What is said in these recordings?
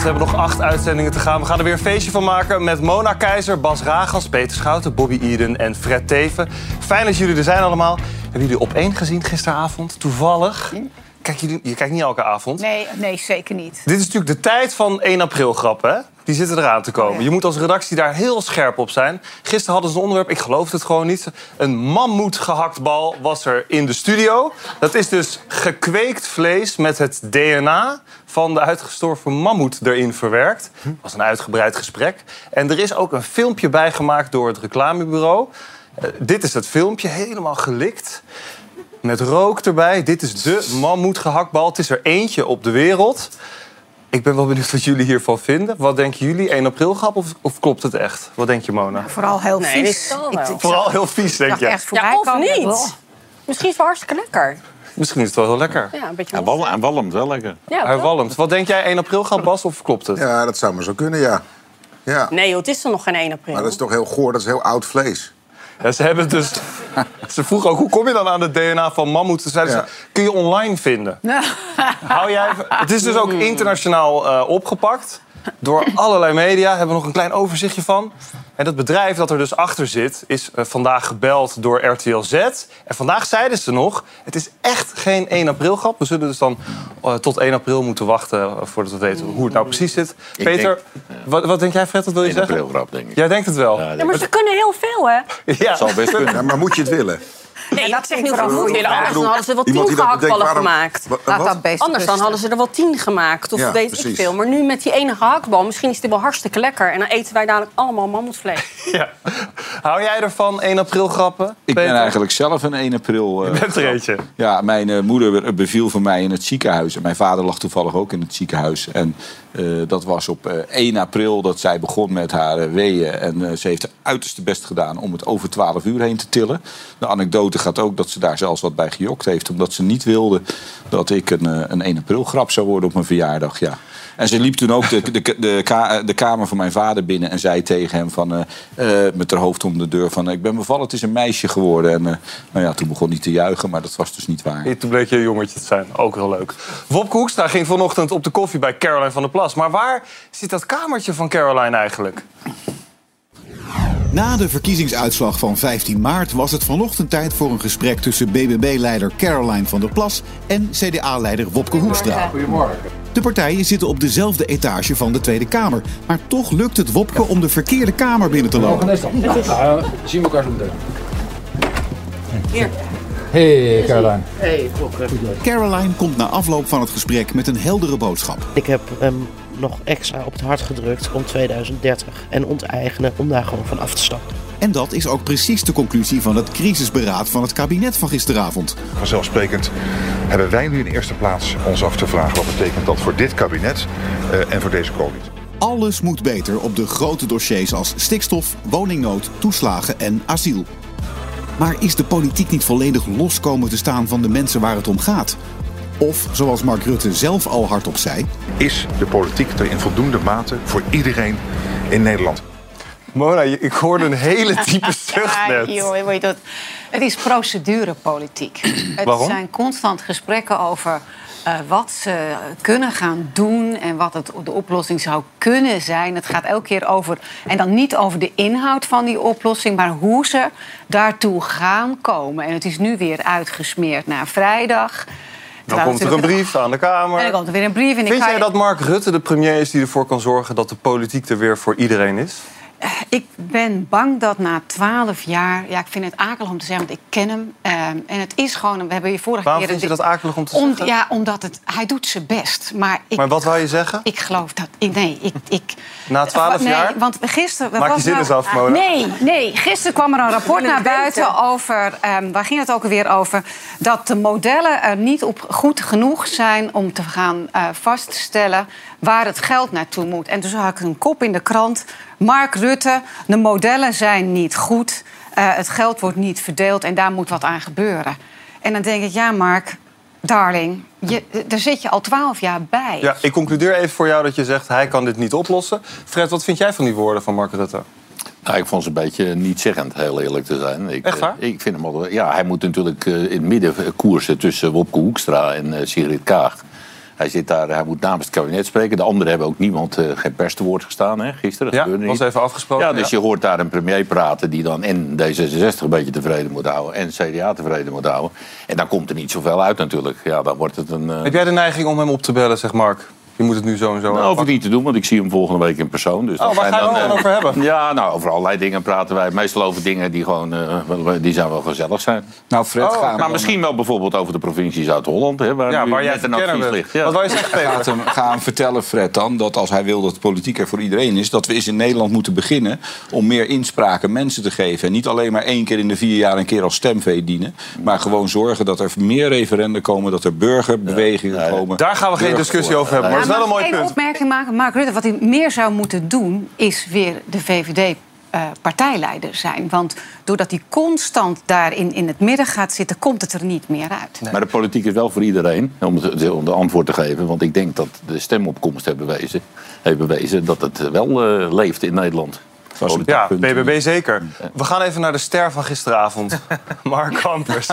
We hebben nog acht uitzendingen te gaan. We gaan er weer een feestje van maken met Mona Keizer, Bas Ragas, Peter Schouten, Bobby Eden en Fred Teven. Fijn dat jullie er zijn allemaal. Hebben jullie op één gezien gisteravond? Toevallig? Kijk, jullie, je kijkt niet elke avond. Nee, nee, zeker niet. Dit is natuurlijk de tijd van 1 april grappen, hè? Die zitten eraan te komen. Oh. Je moet als redactie daar heel scherp op zijn. Gisteren hadden ze een onderwerp, ik geloof het gewoon niet. Een mammoet gehaktbal was er in de studio. Dat is dus gekweekt vlees met het DNA van de uitgestorven mammoet erin verwerkt. Dat was een uitgebreid gesprek. En er is ook een filmpje bijgemaakt door het reclamebureau. Eh, dit is het filmpje, helemaal gelikt. Met rook erbij. Dit is de mammoet gehaktbal. Het is er eentje op de wereld. Ik ben wel benieuwd wat jullie hiervan vinden. Wat denken jullie? 1 april grap of, of klopt het echt? Wat denk je, Mona? Vooral heel Nee, dit vies. zal wel. Vooral heel vies, denk je. echt voorbij Ja, of komen. niet. Misschien is het wel hartstikke lekker. Misschien is het wel heel lekker. Ja, een beetje Hij wal- hij walmt wel lekker. Ja, Hij toch? walmt. Wat denk jij, 1 april grap, Bas, of klopt het? Ja, dat zou maar zo kunnen, ja. ja. Nee, joh, het is er nog geen 1 april. Maar dat is toch heel goor, dat is heel oud vlees. Ja, ze hebben dus... Ze vroegen ook, hoe kom je dan aan het DNA van mammoet? Toen zeiden Ja. ze, kun je online vinden. Hou jij, het is dus ook internationaal eh, opgepakt. Door allerlei media. Hebben we nog een klein overzichtje van. En dat bedrijf dat er dus achter zit... is eh, vandaag gebeld door RTL Z. En vandaag zeiden ze nog... het is echt geen 1 april grap. We zullen dus dan eh, tot 1 april moeten wachten... eh, voordat we weten hoe het nou precies zit. Ik Peter, denk- wat, wat denk jij, Fred? Wat wil je 1 zeggen? april grap, denk ik. Jij denkt het wel. Ja, Ja, maar ze kunnen heel veel, hè? Ja. zal best kunnen. Ja, maar moet je het willen? Nee, dat dat zegt vind niet vooral goed. Anders dan hadden ze er wel tien gehaktballen waarom- gemaakt. Laat dat best Anders dan hadden ze er wel tien gemaakt. Of Ja, weet ik veel. Maar nu met die ene gehaktbal, misschien is die wel hartstikke lekker. En dan eten wij dadelijk allemaal mammoetvlees. Ja. Hou jij ervan, 1 april grappen? Ik ben eigenlijk zelf een 1 april. eh, Je bent er eentje. Ja, mijn eh, moeder beviel voor mij in het ziekenhuis. En mijn vader lag toevallig ook in het ziekenhuis. En eh, dat was op eh, 1 april dat zij begon met haar eh, weeën. En eh, ze heeft haar uiterste best gedaan om het over 12 uur heen te tillen. De anekdote gaat ook dat ze daar zelfs wat bij gejokt heeft. Omdat ze niet wilde dat ik een, eh, een 1 april grap zou worden op mijn verjaardag. Ja. En ze liep toen ook de, de, de, ka- de kamer van mijn vader binnen en zei tegen hem van, eh, eh, met haar hoofd om de deur van... ik ben bevallen, het is een meisje geworden. En eh, nou ja, toen begon hij te juichen, maar dat was dus niet waar. Toen bleek je een jongetje te zijn. Ook heel leuk. Wopke Hoekstra ging vanochtend op de koffie bij Caroline van der Plas. Maar waar zit dat kamertje van Caroline eigenlijk? Na de verkiezingsuitslag van 15 maart was het vanochtend tijd voor een gesprek tussen BBB-leider Caroline van der Plas en CDA-leider Wopke Hoekstra. De partijen zitten op dezelfde etage van de Tweede Kamer. Maar toch lukt het Wopke om de verkeerde kamer binnen te lopen. zien we elkaar zo meteen. Hier. Hey Caroline. Caroline komt na afloop van het gesprek met een heldere boodschap. Ik heb hem nog extra op het hart gedrukt om 2030 en onteigenen om daar gewoon van af te stappen. En dat is ook precies de conclusie van het crisisberaad van het kabinet van gisteravond. Vanzelfsprekend hebben wij nu in eerste plaats ons af te vragen wat betekent dat voor dit kabinet eh, en voor deze coalitie. Alles moet beter op de grote dossiers als stikstof, woningnood, toeslagen en asiel. Maar is de politiek niet volledig los komen te staan van de mensen waar het om gaat? Of, zoals Mark Rutte zelf al hardop zei, Is de politiek er in voldoende mate voor iedereen in Nederland? Mona, ik hoorde een hele diepe zucht Ja, net. joh, weet je dat, het is procedurepolitiek. Het Waarom? zijn constant gesprekken over eh, wat ze kunnen gaan doen en wat het, de oplossing zou kunnen zijn. Het gaat elke keer over, en dan niet over de inhoud van die oplossing, maar hoe ze daartoe gaan komen. En het is nu weer uitgesmeerd naar vrijdag. Dan komt er een brief aan de Kamer. En dan komt er weer een brief. En ik Vind ga jij dat Mark Rutte de premier is die ervoor kan zorgen... dat de politiek er weer voor iedereen is? Ik ben bang dat na twaalf jaar... Ja, ik vind het akelig om te zeggen, want ik ken hem. ehm, en het is gewoon... We hebben je vorige Waarom keer... vind je dat akelig om te Om- zeggen? Ja, omdat het, hij doet zijn best. Maar, ik, Maar wat wou je zeggen? ik geloof dat... ik- Nee, ik... ik Na 12 nee, jaar? want gisteren... Maak je zin nou- eens af, Mona. Nee, nee. Gisteren kwam er een rapport naar buiten over... ehm, waar ging het ook alweer over? Dat de modellen er niet op goed genoeg zijn... om te gaan eh, vaststellen waar het geld naartoe moet. En toen zag ik een kop in de krant. Mark Rutte, de modellen zijn niet goed. eh, het geld wordt niet verdeeld en daar moet wat aan gebeuren. En dan denk ik, ja Mark, darling... Je, daar zit je al twaalf jaar bij. Ja, ik concludeer even voor jou dat je zegt... hij kan dit niet oplossen. Fred, wat vind jij van die woorden van Mark Rutte? Nou, ik vond ze een beetje niet-zeggend, heel eerlijk te zijn. Ik, Echt waar? eh, Ik vind hem al, ja, hij moet natuurlijk eh, in het midden koersen tussen Wopke Hoekstra en Sigrid Kaag. Hij zit daar, hij moet namens het kabinet spreken. De anderen hebben ook niemand, eh, geen pers te woord gestaan hè, gisteren. Ja, gebeurde was niet. even afgesproken. Ja, dus je hoort daar een premier praten die dan en D66 een beetje tevreden moet houden en CDA tevreden moet houden. En dan komt er niet zoveel uit natuurlijk. Ja, dan wordt het een. eh, Heb jij de neiging om hem op te bellen, zeg Mark? Je moet het nu zo en zo nou, hoef ik niet te doen, want ik zie hem volgende week in persoon. Dus Oh, waar gaan we het eh, dan over hebben? Ja, nou, over allerlei dingen praten wij. Meestal over dingen die gewoon, eh, wel- die zijn wel gezellig zijn. Nou, Fred, Oh, ga hem Maar misschien wel bijvoorbeeld over de provincie Zuid-Holland, hè, waar, Ja, waar jij verkennen advies ligt. Ja. Wat wou je zeggen, Peter? Gaat hem, ga hem vertellen, Fred, dan, dat als hij wil dat de politiek er voor iedereen is... dat we eens in Nederland moeten beginnen om meer inspraak aan mensen te geven. En niet alleen maar één keer in de vier jaar een keer als stemvee dienen... maar gewoon zorgen dat er meer referenda komen, dat er burgerbewegingen komen. Daar gaan we geen discussie over hebben, wel een mooi Eén punt. opmerking maken. Mark Rutte, wat hij meer zou moeten doen, is weer de VVD. eh, partijleider zijn. Want doordat hij constant daar in, in het midden gaat zitten, komt het er niet meer uit. Maar de politiek is wel voor iedereen, om, het, om de antwoord te geven. Want ik denk dat de stemopkomst heeft bewezen, heeft bewezen dat het wel eh, leeft in Nederland. Ja. BBB zeker. We gaan even naar de ster van gisteravond. Mark Kampers,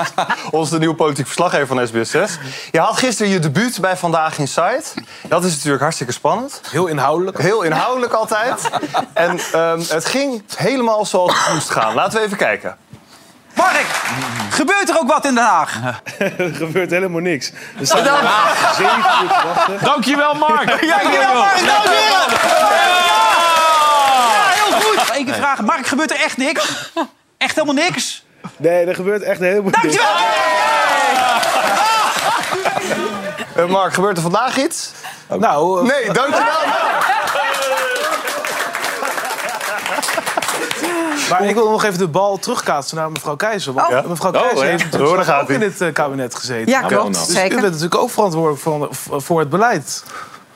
onze nieuwe politiek verslaggever van SBS6. Je had gisteren je debuut bij Vandaag in Sight. Dat is natuurlijk hartstikke spannend. Heel inhoudelijk. Heel inhoudelijk altijd. En ehm, het ging helemaal zoals het moest gaan. Laten we even kijken. Mark, gebeurt er ook wat in Den Haag? er gebeurt helemaal niks. Er staan te wachten. Dankjewel, Mark. Dankjewel, Mark. Dankjewel. Goed. Eén keer vragen. Mark, gebeurt er echt niks? Echt helemaal niks? Nee, er gebeurt echt helemaal niks. Eh, Mark, gebeurt er vandaag iets? Nou, eh, Nee, dankjewel. maar ik wil nog even de bal terugkaatsen naar mevrouw Keizer. Want Ja. mevrouw Oh, Keizer ja. heeft Oh, natuurlijk ook in dit eh, kabinet gezeten. Ja, klopt, Dus zeker. u bent natuurlijk ook verantwoordelijk voor, voor het beleid.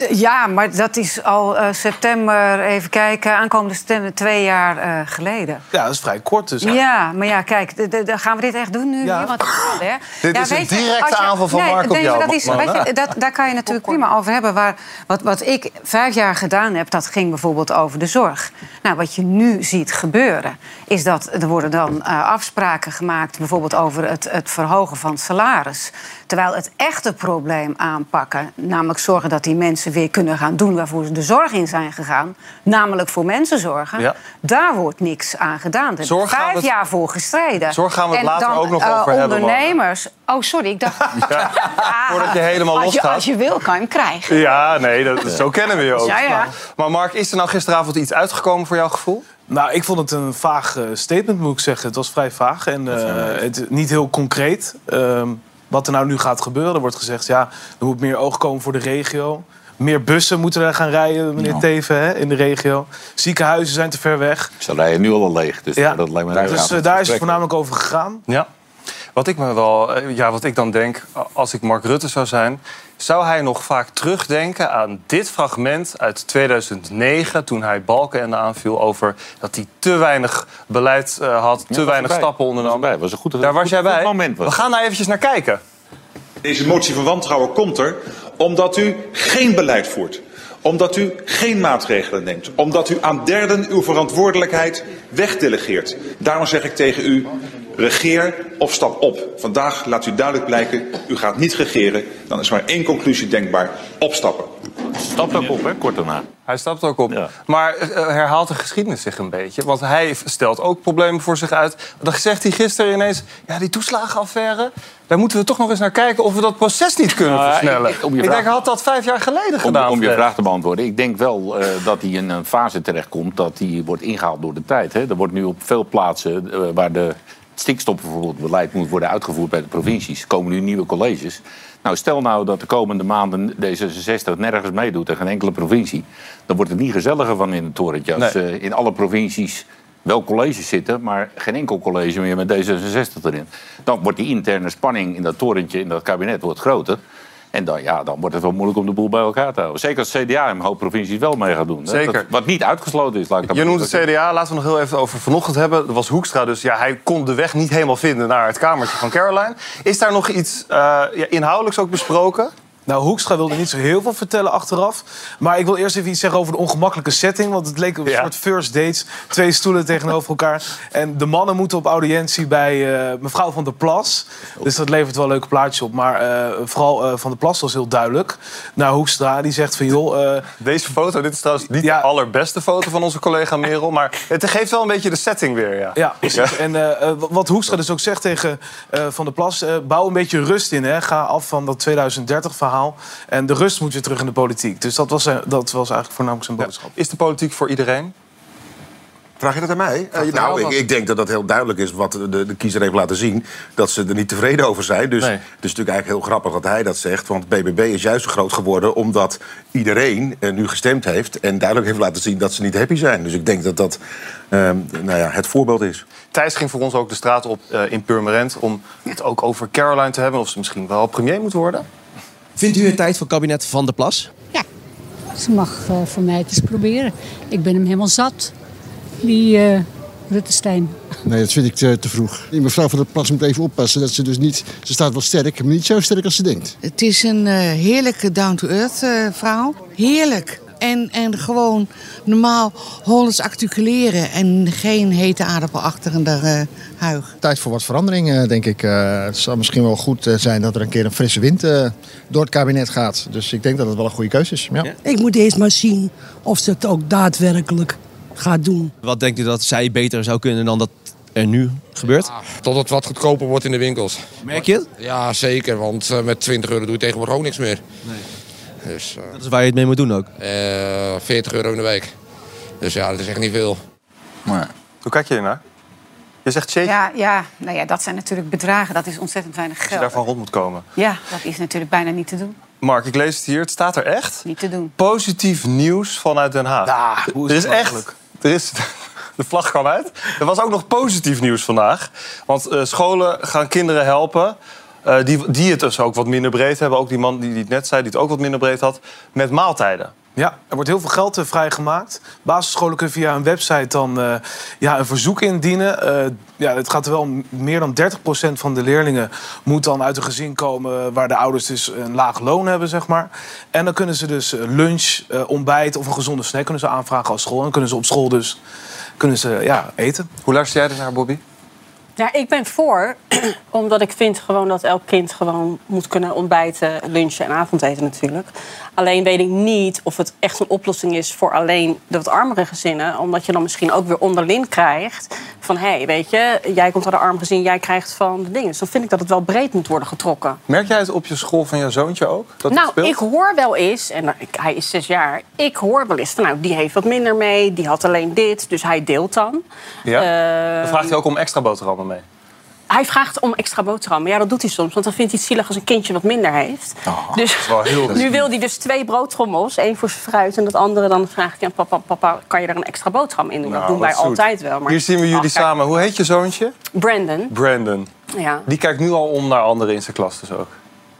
Ja, maar dat is al eh, september, even kijken, aankomende september twee jaar eh, geleden. Ja, dat is vrij kort dus. Ja, maar ja, kijk, gaan we dit echt doen nu? Ja. Want, hè? Dit Ja, is een directe je- aanval van Mark op nee, jou, maar Dat is, weet je, dat, daar kan je natuurlijk prima over hebben. Waar, wat, wat ik vijf jaar gedaan heb, dat ging bijvoorbeeld over de zorg. Nou, wat je nu ziet gebeuren, is dat er worden dan eh, afspraken gemaakt... bijvoorbeeld over het, het verhogen van salaris. Terwijl het echte probleem aanpakken... namelijk zorgen dat die mensen weer kunnen gaan doen... waarvoor ze de zorg in zijn gegaan, namelijk voor mensen zorgen... Ja. daar wordt niks aan gedaan. Daar Zorg gaan vijf we het- jaar voor gestreden. Zorg gaan we het En later dan, ook nog eh, over hebben. Ondernemers... Oh, sorry, ik dacht... Ah, Voordat je helemaal als je, losgaat. als je wil, kan je hem krijgen. Ja, nee, dat, zo kennen we je ook. Ja, ja. Maar Mark, is er nou gisteravond iets uitgekomen voor jouw gevoel? Nou, ik vond het een vaag eh, statement, moet ik zeggen. Het was vrij vaag en eh, het, niet heel concreet. Ehm, wat er nou nu gaat gebeuren, er wordt gezegd... ja, er moet meer oog komen voor de regio. Meer bussen moeten er gaan rijden, meneer Teven, hè, in de regio. Ziekenhuizen zijn te ver weg. Ze rijden nu al al leeg, dus Ja. dat lijkt me Dus gaaf. daar is het voornamelijk over gegaan. Ja. Wat ik me wel, eh, ja, wat ik dan denk, als ik Mark Rutte zou zijn, zou hij nog vaak terugdenken aan dit fragment uit 2009, toen hij Balkenende aanviel over dat hij te weinig beleid eh, had, te weinig stappen ondernam. Was was een goed, Daar was goed- jij goed bij. moment. Was. We gaan daar eventjes naar kijken. Deze motie van wantrouwen komt er omdat u geen beleid voert. Omdat u geen maatregelen neemt. Omdat u aan derden uw verantwoordelijkheid wegdelegeert. Daarom zeg ik tegen u, regeer of stap op. Vandaag laat u duidelijk blijken, u gaat niet regeren. Dan is maar één conclusie denkbaar, opstappen. Stapt ook op, hè, kort daarna. Hij stapt ook op. Ja. Maar eh, herhaalt de geschiedenis zich een beetje? Want hij stelt ook problemen voor zich uit. Dan zegt hij gisteren ineens... ja, die toeslagenaffaire... daar moeten we toch nog eens naar kijken... of we dat proces niet kunnen Nou, versnellen. ik- denk, hij had dat vijf jaar geleden Om, gedaan. om je vraag te beantwoorden. Ik denk wel eh, dat hij in een fase terechtkomt dat hij wordt ingehaald door de tijd. Hè. Er wordt nu op veel plaatsen eh, waar de stikstof bijvoorbeeld beleid moet worden uitgevoerd bij de provincies, komen nu nieuwe colleges. Nou, stel nou dat de komende maanden D66 nergens meedoet en geen enkele provincie. Dan wordt het niet gezelliger van in het torentje. Als Nee. eh, in alle provincies wel colleges zitten, maar geen enkel college meer met D66 erin. Dan wordt die interne spanning in dat torentje, in dat kabinet, wordt groter. En dan, ja, dan wordt het wel moeilijk om de boel bij elkaar te houden. Zeker als het CDA in een hoop provincies wel mee gaat doen. hè. Zeker. Dat- wat niet uitgesloten is. Laat ik dat Je noemt het CDA, laten we nog heel even over vanochtend hebben. Dat was Hoekstra, dus ja, hij kon de weg niet helemaal vinden naar het kamertje van Caroline. Is daar nog iets eh, ja, inhoudelijks ook besproken? Nou, Hoekstra wilde niet zo heel veel vertellen achteraf. Maar ik wil eerst even iets zeggen over de ongemakkelijke setting. Want het leek een soort first dates. Twee stoelen tegenover elkaar. En de mannen moeten op audiëntie bij eh, mevrouw Van der Plas. Dus dat levert wel leuke plaatjes op. Maar eh, vooral eh, Van der Plas was heel duidelijk. Nou, Hoekstra die zegt van joh... Deze foto, dit is trouwens niet de allerbeste foto van onze collega Merel. Maar het geeft wel een beetje de setting weer. Ja, Ja, precies. En wat Hoekstra dus ook zegt tegen Van der Plas... bouw een beetje rust in. Hè. Ga af van dat 2030-verhaal. En de rust moet weer terug in de politiek. Dus dat was, zijn- dat was eigenlijk voornamelijk zijn boodschap. Is de politiek voor iedereen? Vraag je dat aan mij? Eh, nou, ik, ik denk dat dat heel duidelijk is wat de, de kiezer heeft laten zien. Dat ze er niet tevreden over zijn. Dus het is natuurlijk eigenlijk heel grappig dat hij dat zegt. Want BBB is juist zo groot geworden omdat iedereen eh, nu gestemd heeft... en duidelijk heeft laten zien dat ze niet happy zijn. Dus ik denk dat dat ehm, nou ja, het voorbeeld is. Thijs ging voor ons ook de straat op eh, in Purmerend... om het ook over Caroline te hebben. Of ze misschien wel premier moet worden. Vindt u het tijd voor kabinet Van der Plas? Ze mag eh, voor mij het eens proberen. Ik ben hem helemaal zat, die eh Rutte Stijn. Nee, dat vind ik te, te vroeg. Die mevrouw van der Plas moet even oppassen dat ze dus niet... Ze staat wel sterk, maar niet zo sterk als ze denkt. Het is een eh, heerlijke down-to-earth eh, vrouw. Heerlijk. En, en gewoon normaal Hollands articuleren en geen hete aardappel achter in de eh, huig. Tijd voor wat verandering, eh, denk ik. Eh, het zou misschien wel goed eh, zijn dat er een keer een frisse wind eh, door het kabinet gaat. Dus ik denk dat het wel een goede keuze is. Ja. Ik moet eerst maar zien of ze het ook daadwerkelijk gaat doen. Wat denkt u dat zij beter zou kunnen dan dat er nu gebeurt? Tot het wat goedkoper wordt in de winkels. Merk je het? Ja, zeker. Want eh, met 20 euro doe je tegenwoordig ook niks meer. Dus, eh, Dat is waar je het mee moet doen ook. eh, 40 euro in de week. Dus ja, dat is echt niet veel. Hoe kijk je ernaar? Je zegt shake Ja, ja, nou ja, dat zijn natuurlijk bedragen. Dat is ontzettend weinig als je geld. daarvan rond moet komen. Ja, dat is natuurlijk bijna niet te doen. Mark, ik lees het hier. Het staat er echt. Niet te doen. Positief nieuws vanuit Den Haag. hoe er is is het echt. mogelijk? Er is, de vlag kwam uit. Er was ook nog positief nieuws vandaag. Want eh, scholen gaan kinderen helpen. eh, die, die het dus ook wat minder breed hebben. Ook die man die, die het net zei, die het ook wat minder breed had. Met maaltijden. Ja, er wordt heel veel geld eh, vrijgemaakt. Basisscholen kunnen via een website dan eh, ja, een verzoek indienen. Eh, ja, het gaat er wel om meer dan 30% van de leerlingen moet dan uit een gezin komen waar de ouders dus een laag loon hebben, zeg maar. En dan kunnen ze dus lunch, eh, ontbijt of een gezonde snack kunnen ze aanvragen als school. En dan kunnen ze op school dus kunnen ze, ja, eten. Hoe luister jij er naar, Bobby? Ja, ik ben voor, omdat ik vind gewoon dat elk kind gewoon moet kunnen ontbijten, lunchen en avondeten natuurlijk. Alleen weet ik niet of het echt een oplossing is voor alleen de wat armere gezinnen. Omdat je dan misschien ook weer onderling krijgt van... hé, hey, weet je, jij komt uit een arm gezin, jij krijgt van de dingen. Dus dan vind ik dat het wel breed moet worden getrokken. Merk jij het op je school van jouw zoontje ook? Dat nou, ik hoor wel eens, en hij is zes jaar... ik hoor wel eens van, nou, die heeft wat minder mee, die had alleen dit. Dus hij deelt dan. Ja? Eh, Dan vraagt hij ook om extra boterhammen mee. Hij vraagt om extra boterhammen. Ja, dat doet hij soms. Want dan vindt hij het zielig als een kindje wat minder heeft. dus is wel heel nu wil hij dus twee broodtrommels. één voor zijn fruit en dat andere dan vraagt hij aan papa... papa, kan je er een extra boterham in doen? Nou, dat doen wij zoet. altijd wel. Maar Hier zien we jullie samen. Hoe heet je zoontje? Brandon. Brandon. Ja. Die kijkt nu al om naar anderen in zijn klas dus ook.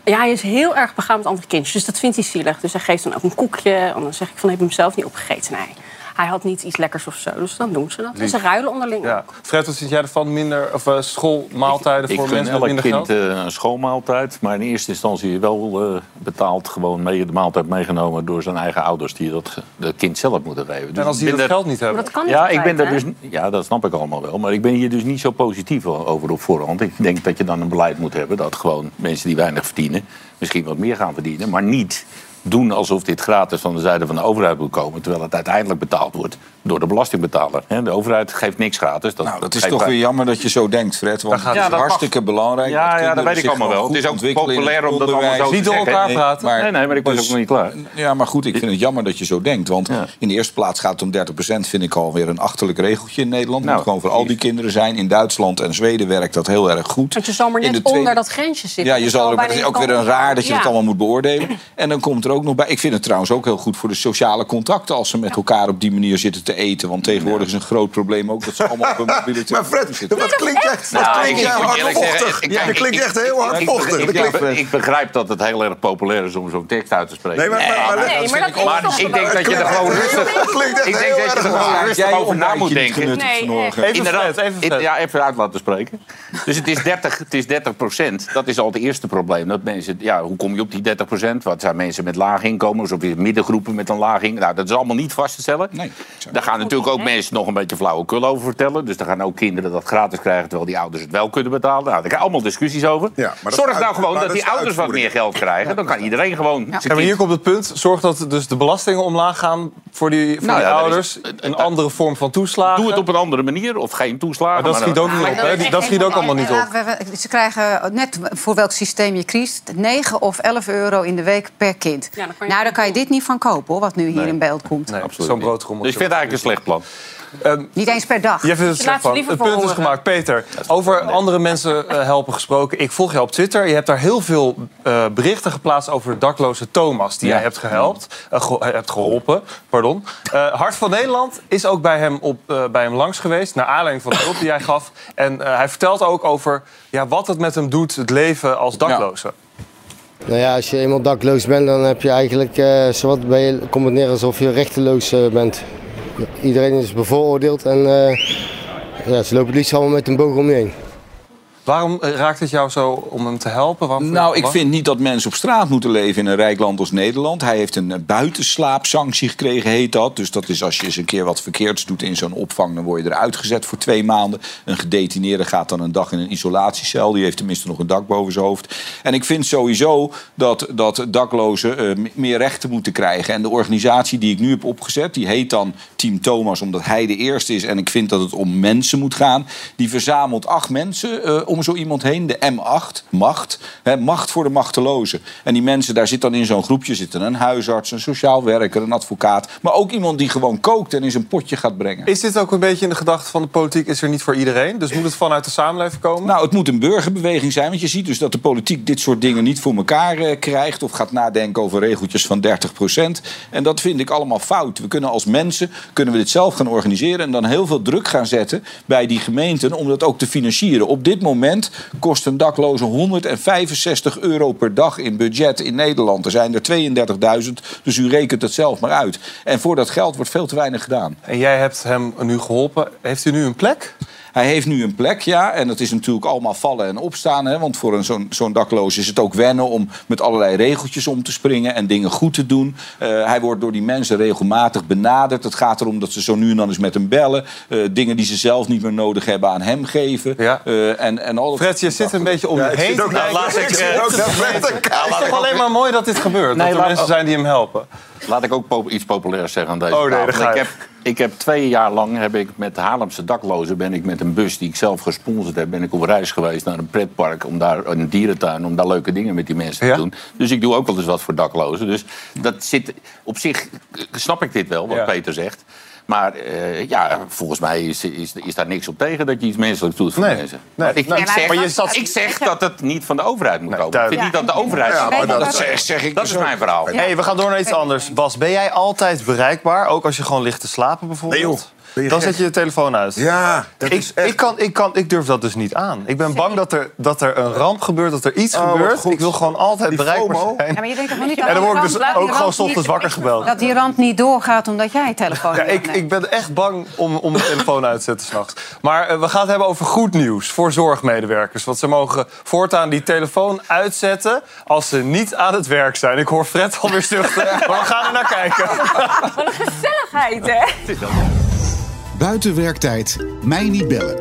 ja, hij is heel erg begaan met andere kindjes. Dus dat vindt hij zielig. Dus hij geeft dan ook een koekje. En dan zeg ik van, heb je hem zelf niet opgegeten? Nee. Hij had niet iets lekkers of zo. Dus dan doen ze dat. En ze ruilen onderling. Ja. Fred, wat vind jij ervan? Minder of, eh, schoolmaaltijden Ik voor gun mensen met minder kind geld? eh, een schoolmaaltijd. Maar in eerste instantie wel eh, betaald gewoon mee, de maaltijd meegenomen door zijn eigen ouders die dat het kind zelf moeten geven. Dus en als ik die dat geld niet hebben? Dat kan niet ja, ik ben daar dus, ja, dat snap ik allemaal wel. Maar ik ben hier dus niet zo positief over op voorhand. Ik denk dat je dan een beleid moet hebben dat gewoon mensen die weinig verdienen... misschien wat meer gaan verdienen, maar niet doen alsof dit gratis van de zijde van de overheid moet komen... terwijl het uiteindelijk betaald wordt door de belastingbetaler. Hè, De overheid geeft niks gratis. Dat, Nou, dat is toch weer jammer dat je zo denkt, Fred. Want het is. Ja, hartstikke belangrijk. Ja, dat ja, dat weet ik allemaal wel. Het is ook populair het om dat allemaal zo te Niet door zeggen. elkaar praten. Nee, nee, maar ik was ook nog niet klaar. Ja, maar goed, ik vind het jammer dat je zo denkt. Want in de eerste plaats gaat het om 30% vind ik alweer een achterlijk regeltje in Nederland. Het moet gewoon voor al die kinderen zijn. In Duitsland en Zweden werkt dat heel erg goed. Want je zal maar In net tweede- onder dat grensje zitten. Ja, je Dus zal er, ook weer een raar dat je het allemaal moet beoordelen. En dan komt er er ook nog bij. Ik vind het trouwens ook heel goed voor de sociale contacten... als ze met elkaar op die manier zitten te eten. Want tegenwoordig is een groot probleem ook dat ze allemaal op hun mobiele Maar Fred, wat klinkt wat Nou, klinkt hardvochtig? Ja, dat klinkt echt heel hardvochtig. Ik, Dat ik, klinkt- ik begrijp dat het heel erg populair is om zo'n tekst uit te spreken. Nee, maar- maar- maar- dat Nee, vind maar ik dat denk dat je er gewoon- rustig, Dat echt ik denk dat je er gewoon rustig over na moet denken. Even Inderdaad, Fred, even Fred. in- ja, even uit laten spreken. Dus het is 30, het is 30 procent. Dat is al het eerste probleem. Dat mensen, ja, hoe kom je op die 30 procent? Wat zijn mensen met laag inkomens of weer middengroepen met een laag inkomen? Nou, dat is allemaal niet vast te stellen. Nee. Daar gaan natuurlijk ook mensen nog een beetje flauwekul over vertellen. Dus dan gaan ook kinderen dat gratis krijgen... terwijl die ouders het wel kunnen betalen. Nou, daar krijg je allemaal discussies over. maar dat Zorg nou uit- gewoon dat dat die ouders wat meer geld krijgen. Dan kan iedereen gewoon... Ja, maar hier komt het punt. Zorg dat dus de belastingen omlaag gaan voor die, voor Nou die ja, ouders. een andere vorm van toeslagen. Doe het op een andere manier of geen toeslagen. Maar dat schiet ook niet op, hè? Dat schiet ook allemaal niet op. Ze krijgen net voor welk systeem je kiest 9 of 11 euro in de week per kind. Nou, daar kan je dit niet van kopen, hoor, wat nu hier Nee. in beeld komt. Nee, Absoluut zo'n broodrommel. Dus ik vind het eigenlijk een slecht plan. Niet eens per dag. Jij vindt het slecht. Het punt is gemaakt. Peter, over andere mensen eh, helpen gesproken. Ik volg jou op Twitter. Je hebt daar heel veel eh, berichten geplaatst over de dakloze Thomas... die Ja. jij hebt gehelpt, eh, ge- hebt geholpen. Pardon. Eh, Hart van Nederland is ook bij hem, op, eh, bij hem langs geweest... naar aanleiding van de hulp die jij gaf. En eh, hij vertelt ook over ja, wat het met hem doet, het leven als dakloze. Nou ja, als je eenmaal dakloos bent, dan heb je eigenlijk, eh zowat ben je, komt het neer alsof je rechteloos eh, bent. Iedereen is bevooroordeeld en eh, ja, ze lopen het liefst allemaal met een boog om je heen. Waarom eh, raakt het jou zo om hem te helpen? Waarom Nou, ik vind niet dat mensen op straat moeten leven in een rijk land als Nederland. Hij heeft een eh, buitenslaapsanctie gekregen, heet dat. Dus dat is als je eens een keer wat verkeerds doet in zo'n opvang... dan word je eruit gezet voor twee maanden. Een gedetineerde gaat dan een dag in een isolatiecel. Die heeft tenminste nog een dak boven zijn hoofd. En ik vind sowieso dat, dat daklozen eh, meer rechten moeten krijgen. En de organisatie die ik nu heb opgezet, die heet dan Team Thomas... omdat hij de eerste is en ik vind dat het om mensen moet gaan. Die verzamelt acht mensen eh, om zo iemand heen. De M8, macht. Hè, macht voor de machtelozen. En die mensen, daar zit dan in zo'n groepje zitten een huisarts, een sociaal werker, een advocaat. Maar ook iemand die gewoon kookt en in zijn potje gaat brengen. Is dit ook een beetje in de gedachte van de politiek... is er niet voor iedereen? Dus moet het vanuit de samenleving komen? Nou, het moet een burgerbeweging zijn. Want je ziet dus dat de politiek dit soort dingen niet voor elkaar eh, krijgt. Of gaat nadenken over regeltjes van 30% En dat vind ik allemaal fout. We kunnen als mensen kunnen we dit zelf gaan organiseren. En dan heel veel druk gaan zetten bij die gemeenten om dat ook te financieren. Op dit moment kost een dakloze 165 euro per dag in budget in Nederland. Er zijn er 32.000, dus u rekent het zelf maar uit. En voor dat geld wordt veel te weinig gedaan. En jij hebt hem nu geholpen. Heeft hij nu een plek? Hij heeft nu een plek, ja. En dat is natuurlijk allemaal vallen en opstaan. Hè? Want voor een zo'n zo'n dakloos is het ook wennen om met allerlei regeltjes om te springen en dingen goed te doen. Eh, hij wordt door die mensen regelmatig benaderd. Het gaat erom dat ze zo nu en dan eens met hem bellen. Eh, dingen die ze zelf niet meer nodig hebben aan hem geven. Eh, en, en al dat Fred, je zit een beetje om je Ja, ik heen. ook- Nou, laat ik, ik eh, ook Het is toch alleen maar mooi dat dit gebeurt. Nee, dat er mensen zijn die hem helpen. Laat ik ook iets populairs zeggen aan deze Oh, nee, tafel. ik, heb, ik heb twee jaar lang heb ik met de Haarlemse daklozen... ben ik met een bus die ik zelf gesponsord heb... ben ik op reis geweest naar een pretpark, om daar, een dierentuin... om daar leuke dingen met die mensen te doen. Dus ik doe ook wel eens wat voor daklozen. Dus dat zit, op zich snap ik dit wel, wat Ja. Peter zegt. Maar eh, ja, volgens mij is, is, is daar niks op tegen dat je iets menselijks doet voor Nee. mensen. Nee. Maar ik, Nee, ik, maar zeg, je zat- ik zeg dat het niet van de overheid moet komen. Ik vind niet dat de overheid... Ja, maar dat- dat zeg, zeg ik dat is mijn verhaal. Hey, we gaan door naar iets anders. Bas, ben jij altijd bereikbaar? Ook als je gewoon ligt te slapen bijvoorbeeld? Nee, joh. Dan gek? zet je je telefoon uit. Ja, dat ik, is echt- ik, kan, ik, kan, ik durf dat dus niet aan. Ik ben bang dat er, dat er een ramp gebeurt, dat er iets Oh, gebeurt. goed. Ik wil gewoon altijd Die bereikbaar FOMO. zijn. Ja, maar je denkt toch niet En dat dan die word ik rand- dus ook gewoon ochtends niet- wakker gebeld. Dat die rand niet doorgaat omdat jij je telefoon Ja, ik, ik ben echt bang om, om mijn telefoon uit te zetten s'nachts. Maar eh, we gaan het hebben over goed nieuws voor zorgmedewerkers. Want ze mogen voortaan die telefoon uitzetten als ze niet aan het werk zijn. Ik hoor Fred alweer zuchten, maar we gaan er naar kijken. Wat een gezelligheid, hè? Buiten werktijd, mij niet bellen.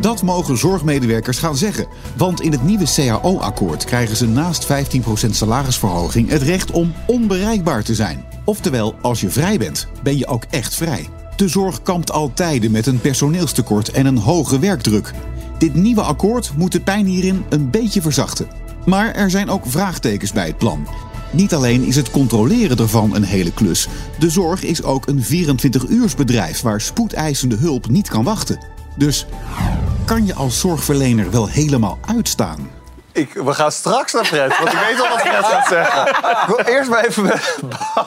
Dat mogen zorgmedewerkers gaan zeggen. Want in het nieuwe CAO-akkoord krijgen ze naast 15% salarisverhoging het recht om onbereikbaar te zijn. Oftewel, als je vrij bent, ben je ook echt vrij. De zorg kampt al tijden met een personeelstekort en een hoge werkdruk. Dit nieuwe akkoord moet de pijn hierin een beetje verzachten. Maar er zijn ook vraagtekens bij het plan. Niet alleen is het controleren ervan een hele klus. De zorg is ook een 24-uursbedrijf waar spoedeisende hulp niet kan wachten. Dus kan je als zorgverlener wel helemaal uitstaan? Ik, we gaan straks naar Fred, want ik weet al wat Fred gaat zeggen. Ik wil eerst maar even met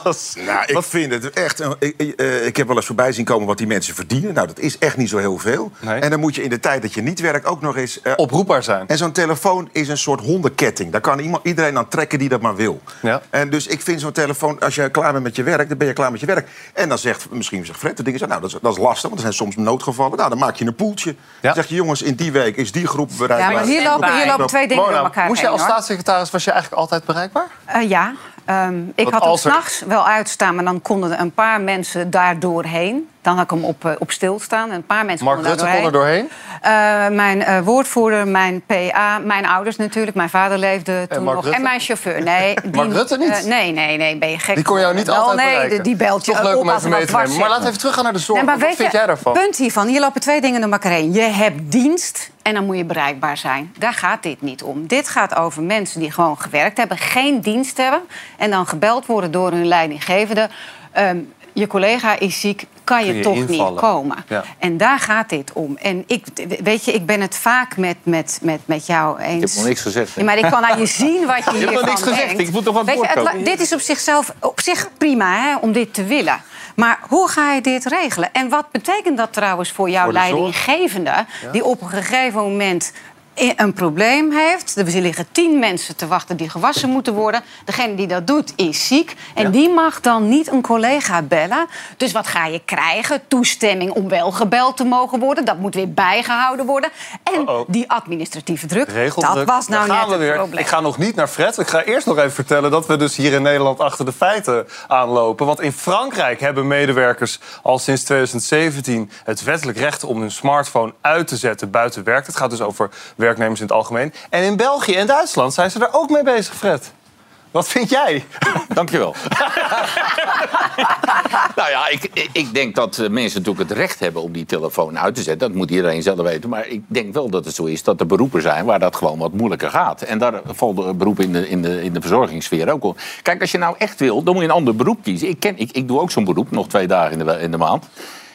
Bas. Nou, ik vind het echt... een- Ik, ik, eh, ik heb wel eens voorbij zien komen wat die mensen verdienen. Nou, dat is echt niet zo heel veel. En dan moet je in de tijd dat je niet werkt ook nog eens... eh, Oproepbaar zijn. En zo'n telefoon is een soort hondenketting. Daar kan iemand, iedereen aan trekken die dat maar wil. Ja. En dus ik vind zo'n telefoon, als je klaar bent met je werk... dan ben je klaar met je werk. En dan zegt misschien zegt Fred de dingen... Nou, dat is, dat is lastig, want er zijn soms noodgevallen. Nou, dan maak je een poeltje. Dan zeg je, jongens, in die week is die groep bereikbaar. Ja, maar hier lopen, hier lopen twee dingen elkaar moest jij heen, als hoor. staatssecretaris, was je eigenlijk altijd bereikbaar? Eh, ja, Ehm, ik Want had hem als er- s'nachts wel uitstaan, maar dan konden er een paar mensen daar doorheen. Dan had ik hem op, eh, op stilstaan en een paar mensen Mark konden Rutte daar kon er doorheen. Eh, mijn eh, woordvoerder, mijn PA, mijn ouders natuurlijk. Mijn vader leefde toen nog. Rutte? En mijn chauffeur. Nee, die, Mark Rutte niet? nee, nee, nee, ben je gek. Die kon jou niet Wel, altijd Nee, bereiken. die, die belt je Toch leuk op om als even mee te nemen. Maar laten we even teruggaan naar de zorg. Nee, maar Wat weet vind je, jij daarvan? punt hiervan, hier lopen twee dingen door elkaar heen. Je hebt dienst en dan moet je bereikbaar zijn. Daar gaat dit niet om. Dit gaat over mensen die gewoon gewerkt hebben, geen dienst hebben... en dan gebeld worden door hun leidinggevende. Ehm, je collega is ziek, kan je, toch invallen. niet komen. Ja. En daar gaat dit om. En ik, weet je, ik ben het vaak met, met, met, met jou eens. Ik heb nog niks gezegd. Ja, maar ik kan aan je zien wat je Je hebt hiervan nog niks gezegd. denkt. Ik moet nog aan het Weet je, woord la- komen. Dit is op zichzelf op zich prima hè, om dit te willen. Maar hoe ga je dit regelen? En wat betekent dat trouwens voor jouw Voor leidinggevende... die op een gegeven moment een probleem heeft. Er liggen tien mensen te wachten die gewassen moeten worden. Degene die dat doet is ziek. En die mag dan niet een collega bellen. Dus wat ga je krijgen? Toestemming om wel gebeld te mogen worden. Dat moet weer bijgehouden worden. En die administratieve druk, Regeldruk. dat was nou net we het weer. probleem. Ik ga nog niet naar Fred. Ik ga eerst nog even vertellen dat we dus hier in Nederland achter de feiten aanlopen. Want in Frankrijk hebben medewerkers al sinds 2017 het wettelijk recht om hun smartphone uit te zetten buiten werk. Het gaat dus over werknemers in het algemeen. En in België en Duitsland zijn ze er ook mee bezig, Fred. Wat vind jij? Dankjewel. nou ja, ik, ik- denk dat eh, mensen natuurlijk het recht hebben om die telefoon uit te zetten. Dat moet iedereen zelf weten. Maar ik denk wel dat het zo is dat er beroepen zijn waar dat gewoon wat moeilijker gaat. En daar valt een beroep in de, in de, in de verzorgingssfeer ook op. Kijk, als je nou echt wil, dan moet je een ander beroep kiezen. Ik, ken, ik, ik doe ook zo'n beroep, nog twee dagen in de, in de maand.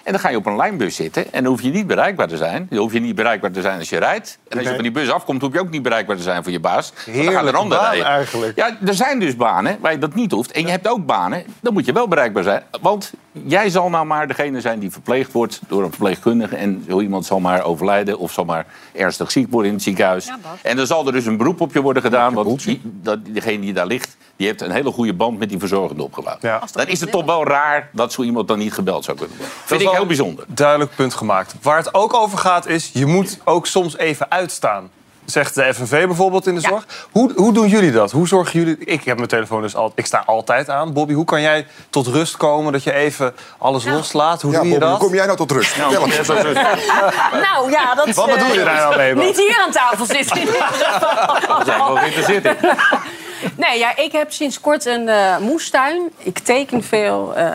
En dan ga je op een lijnbus zitten en dan hoef je niet bereikbaar te zijn. Dan hoef je niet bereikbaar te zijn als je rijdt. En als je Nee. van die bus afkomt, hoef je ook niet bereikbaar te zijn voor je baas. Dan gaat er ander rijden. eigenlijk. Ja, er zijn dus banen waar je dat niet hoeft. En je hebt ook banen, dan moet je wel bereikbaar zijn. Want jij zal nou maar degene zijn die verpleegd wordt door een verpleegkundige. En zo iemand zal maar overlijden of zal maar ernstig ziek worden in het ziekenhuis. en dan zal er dus een beroep op je worden gedaan. Want die, dat, degene die daar ligt, die heeft een hele goede band met die verzorgende opgebouwd. Dan is het toch wel raar dat zo iemand dan niet gebeld zou kunnen worden. Vind is ik wel heel bijzonder. Duidelijk punt gemaakt. Waar het ook over gaat is, je moet ook soms even uitstaan. Zegt de FNV bijvoorbeeld in de zorg. Hoe, hoe doen jullie dat? Hoe zorgen jullie... Ik heb mijn telefoon dus al, ik sta altijd aan. Bobby, hoe kan jij tot rust komen? Dat je even alles loslaat? Hoe Ja, doe je dat? hoe kom jij nou tot rust? Eens. Nou ja, dat... Wat bedoel je eh, daar nou mee? Niet hier aan tafel zitten. ieder geval. We zijn wel geïnteresseerd in. Nee, ja, ik heb sinds kort een eh, moestuin. Ik teken veel. eh,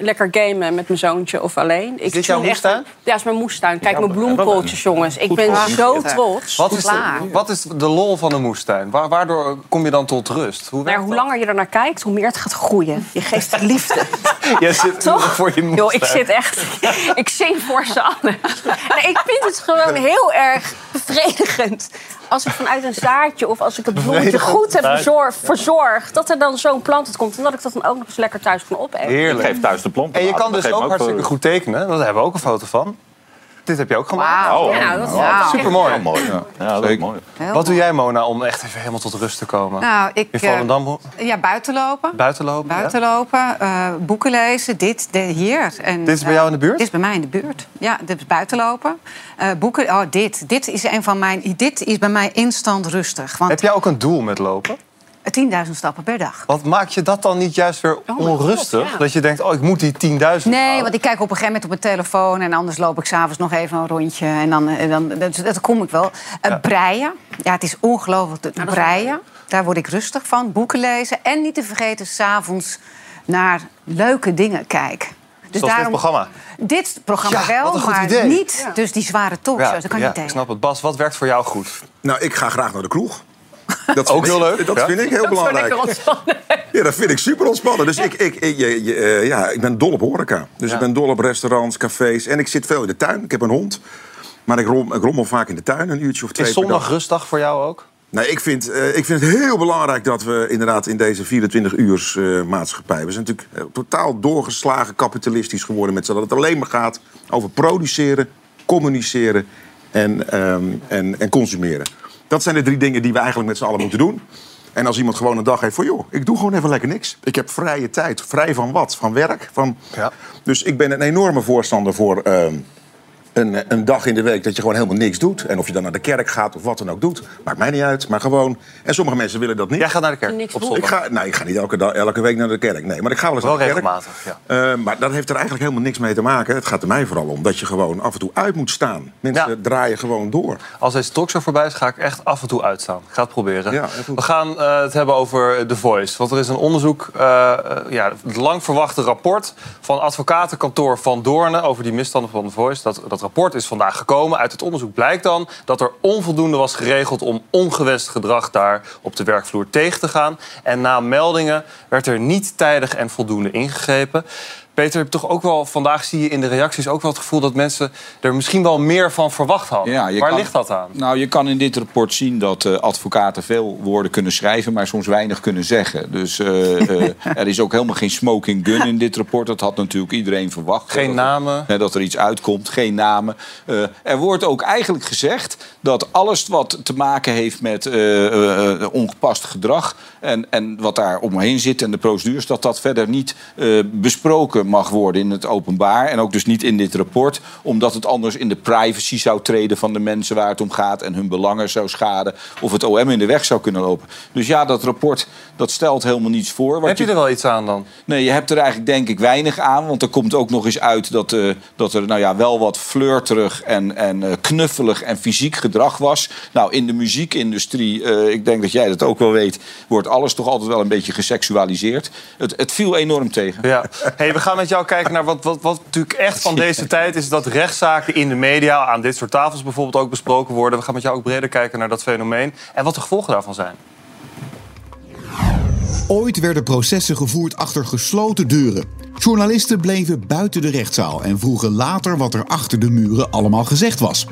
lekker gamen met mijn zoontje of alleen. Ik dit jouw tune echt- moestuin? Ja, is mijn moestuin. Kijk, mijn bloemkooltjes, jongens. Ik ben zo trots. Wat is, de, wat is de lol van een moestuin? Wa- Waardoor kom je dan tot rust? Hoe Nou, hoe langer je er naar kijkt, hoe meer het gaat groeien. Je geeft het liefde. Jij zit Toch? voor je moestuin. Yo, ik zit echt... Ik zing voor ze allen. Nee, ik vind het gewoon heel erg bevredigend. Als ik vanuit een zaadje of als ik het bloemetje goed heb verzorgd, verzorgd... dat er dan zo'n plant uit komt en dat ik dat dan ook nog eens lekker thuis kan opeten. Heerlijk. Ik geef thuis de planten. En je kan dus ook hartstikke goed tekenen. Daar hebben we ook een foto van. Dit heb je ook gemaakt. Wauw. Oh, Ja, dat is wel super mooi. Ja, mooi. Ja, dat is mooi. Heel Wat doe jij, Mona, om echt even helemaal tot rust te komen? Nou, ik, In eh, Volendam Ja, buiten lopen. buiten lopen? ja? Eh, boeken lezen, dit, de, hier. En, Dit is bij eh, jou in de buurt? Dit is bij mij in de buurt. Ja, dit is buiten lopen. Eh, boeken, oh, dit. Dit is een van mijn. Dit is bij mij instant rustig. Want Heb jij ook een doel met lopen? 10.000 stappen per dag. Wat maak je dat dan niet juist weer Oh onrustig? God, ja. Dat je denkt, oh, ik moet die 10.000 Nee, want ik kijk op een gegeven moment op mijn telefoon... en anders loop ik s'avonds nog even een rondje. En dan, en dan dat, dat kom ik wel. Eh, Breien. Ja, het is ongelooflijk. Het breien. Daar word ik rustig van. Boeken lezen. En niet te vergeten, s'avonds naar leuke dingen kijken. Dus Zoals dit programma. Dit programma Ja, wel, maar idee. niet dus die zware talkshows. Ja, dat kan ja, niet ik tegen. snap het. Bas, wat werkt voor jou goed? Nou, ik ga graag naar de kroeg. Dat Ook vind heel ik- leuk, Dat ja. vind ik heel belangrijk. Ja, dat vind ik super ontspannen. Dus ik, ik, ik, je- je, eh, ja, ik ben dol op horeca. Dus Ja. ik ben dol op restaurants, cafés. En ik zit veel in de tuin. Ik heb een hond. Maar ik, rom, ik rommel vaak in de tuin, een uurtje of twee Is per zondag dag. rustdag voor jou ook? Nee, ik vind, eh, ik vind het heel belangrijk dat we inderdaad in deze 24-uurs eh, maatschappij... we zijn natuurlijk totaal doorgeslagen kapitalistisch geworden met z'n dat het alleen maar gaat over produceren, communiceren en, ehm, en, en consumeren. Dat zijn de drie dingen die we eigenlijk met z'n allen moeten doen. En als iemand gewoon een dag heeft van, joh, ik doe gewoon even lekker niks. Ik heb vrije tijd. Vrij van wat? Van werk? Van... Dus ik ben een enorme voorstander voor ehm, een, een dag in de week dat je gewoon helemaal niks doet. En of je dan naar de kerk gaat of wat dan ook doet, maakt mij niet uit. Maar gewoon. En sommige mensen willen dat niet. Jij gaat naar de kerk Niks op zondag. Ik ga, nou, ik ga niet elke, dag, elke week naar de kerk. Nee, maar ik ga wel eens Wel naar de kerk. regelmatig, ja. Eh, maar dat heeft er eigenlijk helemaal niks mee te maken. Het gaat er mij vooral om dat je gewoon af en toe uit moet staan. Mensen draaien gewoon door. Als deze talkshow voorbij is, ga ik echt af en toe uitstaan. Ik ga het proberen. Ja. We gaan eh, het hebben over The Voice. Want er is een onderzoek, eh, eh, ja, het lang verwachte rapport van advocatenkantoor Van Doornen over die misstanden van The Voice. Dat, dat rapport is vandaag gekomen. Uit het onderzoek blijkt dan dat er onvoldoende was geregeld om ongewenst gedrag daar op de werkvloer tegen te gaan. En na meldingen werd er niet tijdig en voldoende ingegrepen. Peter, toch ook wel, vandaag zie je in de reacties ook wel het gevoel dat mensen er misschien wel meer van verwacht hadden. Ja, Waar kan- ligt dat aan? Nou, je kan in dit rapport zien dat eh, advocaten veel woorden kunnen schrijven, maar soms weinig kunnen zeggen. Dus eh, eh, er is ook helemaal geen smoking gun in dit rapport. Dat had natuurlijk iedereen verwacht. Geen Dat- namen. dat er iets uitkomt, geen namen. Er wordt ook eigenlijk gezegd dat alles wat te maken heeft met ongepast gedrag en, en wat daar omheen zit en de procedures, dat dat verder niet eh, besproken mag worden in het openbaar. En ook dus niet in dit rapport, omdat het anders in de privacy zou treden van de mensen waar het om gaat en hun belangen zou schaden of het OM in de weg zou kunnen lopen. Dus ja, dat rapport dat stelt helemaal niets voor. Wat Heb je er wel iets aan dan? Nee, je hebt er eigenlijk denk ik weinig aan. Want er komt ook nog eens uit dat, eh, dat er nou ja, wel wat flirterig en, en eh, knuffelig en fysiek gedrag was. Nou, in de muziekindustrie, eh, ik denk dat jij dat ook wel weet, wordt alles toch altijd wel een beetje geseksualiseerd. Het, het viel enorm tegen. Ja. Hey, we gaan met jou kijken naar wat, wat, wat natuurlijk echt van deze tijd is... dat rechtszaken in de media, aan dit soort tafels bijvoorbeeld ook besproken worden. We gaan met jou ook breder kijken naar dat fenomeen en wat de gevolgen daarvan zijn. Ooit werden processen gevoerd achter gesloten deuren. Journalisten bleven buiten de rechtszaal en vroegen later wat er achter de muren allemaal gezegd was.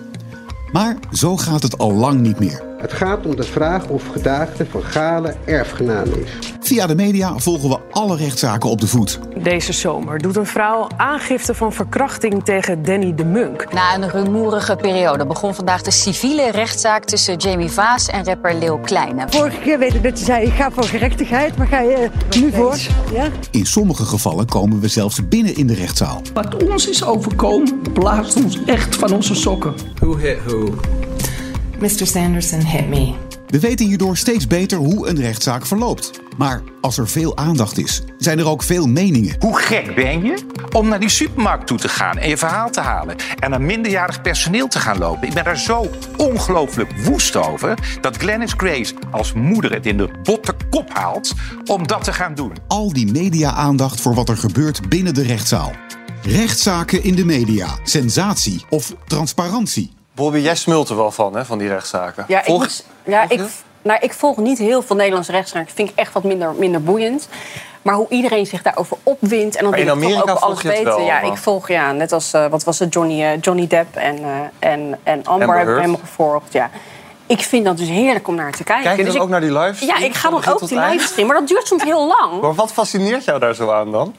Maar zo gaat het al lang niet meer. Het gaat om de vraag of gedaagde van Gale erfgenaam is. Via de media volgen we alle rechtszaken op de voet. Deze zomer doet een vrouw aangifte van verkrachting tegen Danny de Munk. Na een rumoerige periode begon vandaag de civiele rechtszaak tussen Jamie Vaas en rapper Leeuw Kleine. Vorige keer weet ik dat je zei, ik ga voor gerechtigheid. Waar ga je nu voor? Ja? In sommige gevallen komen we zelfs binnen in de rechtszaal. Wat ons is overkomen, blaast ons echt van onze sokken. Who hit who? Mr. Sanderson hit me. We weten hierdoor steeds beter hoe een rechtszaak verloopt. Maar als er veel aandacht is, zijn er ook veel meningen. Hoe gek ben je om naar die supermarkt toe te gaan en je verhaal te halen en naar minderjarig personeel te gaan lopen? Ik ben daar zo ongelooflijk woest over dat Glennis Grace als moeder het in de botte kop haalt om dat te gaan doen. Al die media-aandacht voor wat er gebeurt binnen de rechtszaal. Rechtszaken in de media, sensatie of transparantie. Bobby, jij smult er wel van, hè, van die rechtszaken. Ja, ik, Volg- ja, ik, nou, ik volg niet heel veel Nederlandse rechtszaken. vind ik echt wat minder, minder boeiend. Maar hoe iedereen zich daarover opwindt... en dan in toch Amerika ook alles weten. wel, ja, ik volg, ja, net als, eh, wat was het, Johnny, eh, Johnny Depp en, eh, en, en Amber, Amber heb ik Heard. helemaal gevolgd. Ja. Ik vind dat dus heerlijk om naar te kijken. Kijk je dus ik, ook naar die livestream? Ja, ik ga dan ook die livestream. Maar dat duurt soms heel lang. Maar wat fascineert jou daar zo aan dan?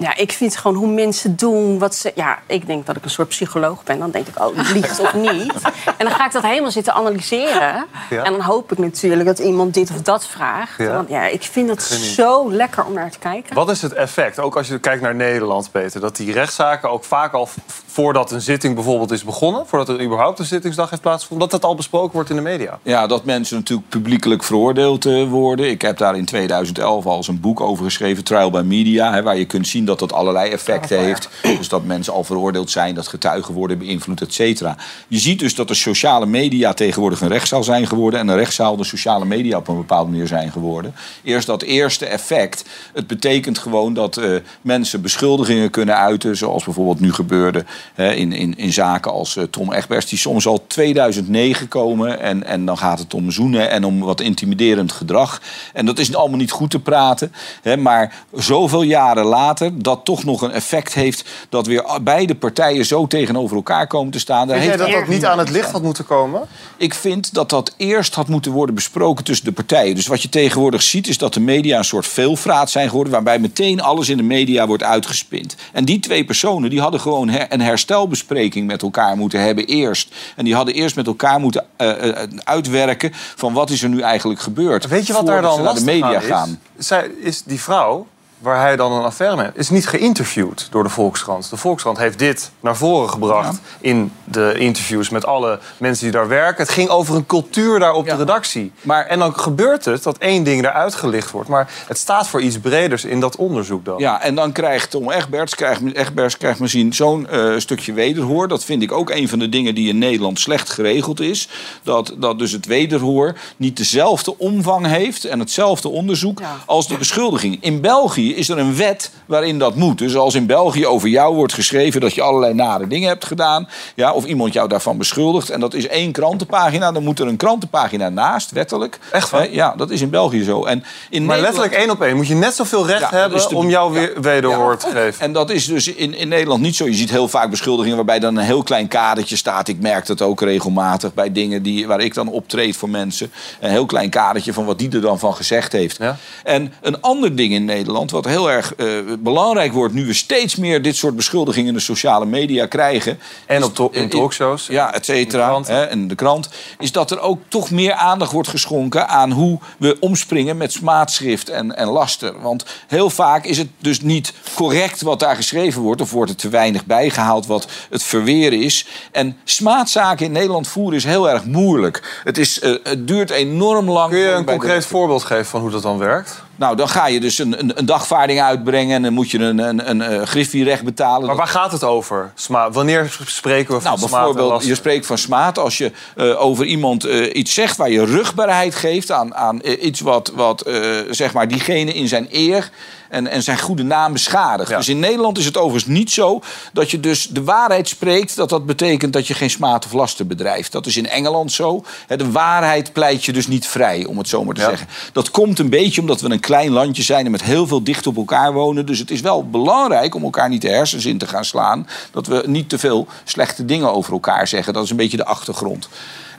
Ja, ik vind gewoon hoe mensen doen, wat ze... Ja, ik denk dat ik een soort psycholoog ben. Dan denk ik, oh, liegt of niet. En dan ga ik dat helemaal zitten analyseren. Ja. En dan hoop ik natuurlijk dat iemand dit of dat vraagt. Ja. Want ja, ik vind het Geniet. zo lekker om naar te kijken. Wat is het effect, ook als je kijkt naar Nederland, Peter... dat die rechtszaken ook vaak al voordat een zitting bijvoorbeeld is begonnen... voordat er überhaupt een zittingsdag heeft plaatsgevonden... dat dat al besproken wordt in de media? Ja, dat mensen natuurlijk publiekelijk veroordeeld eh, worden. Ik heb daar in 2011 al eens een boek over geschreven, Trial by Media, hè, waar je kunt zien dat dat allerlei effecten heeft. Dus dat mensen al veroordeeld zijn, dat getuigen worden beïnvloed, et cetera. Je ziet dus dat de sociale media tegenwoordig een rechtszaal zijn geworden en een rechtszaal de sociale media op een bepaalde manier zijn geworden. Eerst dat eerste effect. Het betekent gewoon dat eh, mensen beschuldigingen kunnen uiten, zoals bijvoorbeeld nu gebeurde hè, in, in, in zaken als eh, Tom Egbers, die soms al 2009 komen. En, en dan gaat het om zoenen en om wat intimiderend gedrag. En dat is allemaal niet goed te praten. Hè, maar zoveel jaren later, dat toch nog een effect heeft dat weer beide partijen zo tegenover elkaar komen te staan. Daar Vind jij heeft dat dat niet aan het licht had moeten komen? ik vind dat dat eerst had moeten worden besproken tussen de partijen. Dus wat je tegenwoordig ziet is dat de media een soort veelvraat zijn geworden... waarbij meteen alles in de media wordt uitgespind. En die twee personen die hadden gewoon her- een herstelbespreking met elkaar moeten hebben eerst. En die hadden eerst met elkaar moeten eh, eh, uitwerken van wat is er nu eigenlijk gebeurd. Weet je wat daar dan naar de media gaan. Zij is die vrouw waar hij dan een affaire mee heeft, is niet geïnterviewd door de Volkskrant. De Volkskrant heeft dit naar voren gebracht in de interviews met alle mensen die daar werken. Het ging over een cultuur daar op de redactie. Maar, en dan gebeurt het dat één ding eruit gelicht wordt. Maar het staat voor iets breders in dat onderzoek dan. Ja, en dan krijgt Tom Egberts, krijgt, Egberts krijgt misschien zo'n eh, stukje wederhoor. Dat vind ik ook een van de dingen die in Nederland slecht geregeld is. Dat, dat dus het wederhoor niet dezelfde omvang heeft en hetzelfde onderzoek als de beschuldiging. In België is er een wet waarin dat moet. Dus als in België over jou wordt geschreven dat je allerlei nare dingen hebt gedaan, ja, of iemand jou daarvan beschuldigt, en dat is één krantenpagina, dan moet er een krantenpagina naast, wettelijk. Echt waar? Ja, dat is in België zo. En in Maar Nederland- letterlijk één op één. Moet je net zoveel recht Ja, hebben de- om jou weer wederhoor te geven. en dat is dus in, in Nederland niet zo. Je ziet heel vaak beschuldigingen waarbij dan een heel klein kadertje staat. Ik merk dat ook regelmatig bij dingen die, waar ik dan optreed voor mensen. Een heel klein kadertje van wat die er dan van gezegd heeft. En een ander ding in Nederland, wat heel erg eh, belangrijk wordt... nu we steeds meer dit soort beschuldigingen in de sociale media krijgen... En op to- in talkshows. Ja, et cetera. En de krant. Is dat er ook toch meer aandacht wordt geschonken aan hoe we omspringen met smaadschrift en, en laster. Want heel vaak is het dus niet correct wat daar geschreven wordt. Of wordt er te weinig bijgehaald wat het verweren is. En smaadzaken in Nederland voeren is heel erg moeilijk. Het, is, eh, het duurt enorm lang. Kun je een de- concreet voorbeeld geven van hoe dat dan werkt? Nou, dan ga je dus een, een, een dagvaarding uitbrengen en dan moet je een, een, een, eh, griffierecht betalen. Maar waar gaat het over? Sma wanneer spreken we van Nou, smaad en bijvoorbeeld, je spreekt van smaad als je eh, over iemand eh, iets zegt waar je rugbaarheid geeft aan, aan iets wat, wat zeg maar diegene in zijn eer en, en zijn goede naam beschadigt. Dus in Nederland is het overigens niet zo dat je dus de waarheid spreekt, dat dat betekent dat je geen smaad of laster bedrijft. Dat is in Engeland zo. De waarheid pleit je dus niet vrij, om het zo maar te zeggen. Dat komt een beetje omdat we een klein landje zijn en met heel veel dicht op elkaar wonen. Dus het is wel belangrijk om elkaar niet de hersens in te gaan slaan. Dat we niet te veel slechte dingen over elkaar zeggen. Dat is een beetje de achtergrond.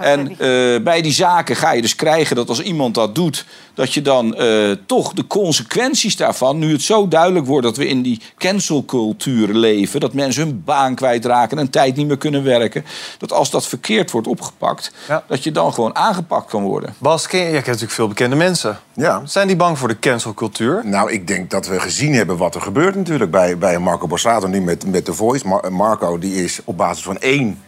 En eh, bij die zaken ga je dus krijgen dat als iemand dat doet, dat je dan eh, toch de consequenties daarvan, nu het zo duidelijk wordt dat we in die cancelcultuur leven, dat mensen hun baan kwijtraken en een tijd niet meer kunnen werken, dat als dat verkeerd wordt opgepakt, dat je dan gewoon aangepakt kan worden. Bas, ken je, jij kent natuurlijk veel bekende mensen. Ja. Zijn die bang voor de cancelcultuur? Nou, ik denk dat we gezien hebben wat er gebeurt natuurlijk bij, bij Marco Borsato nu met, met The Voice. Mar- Marco die is op basis van één,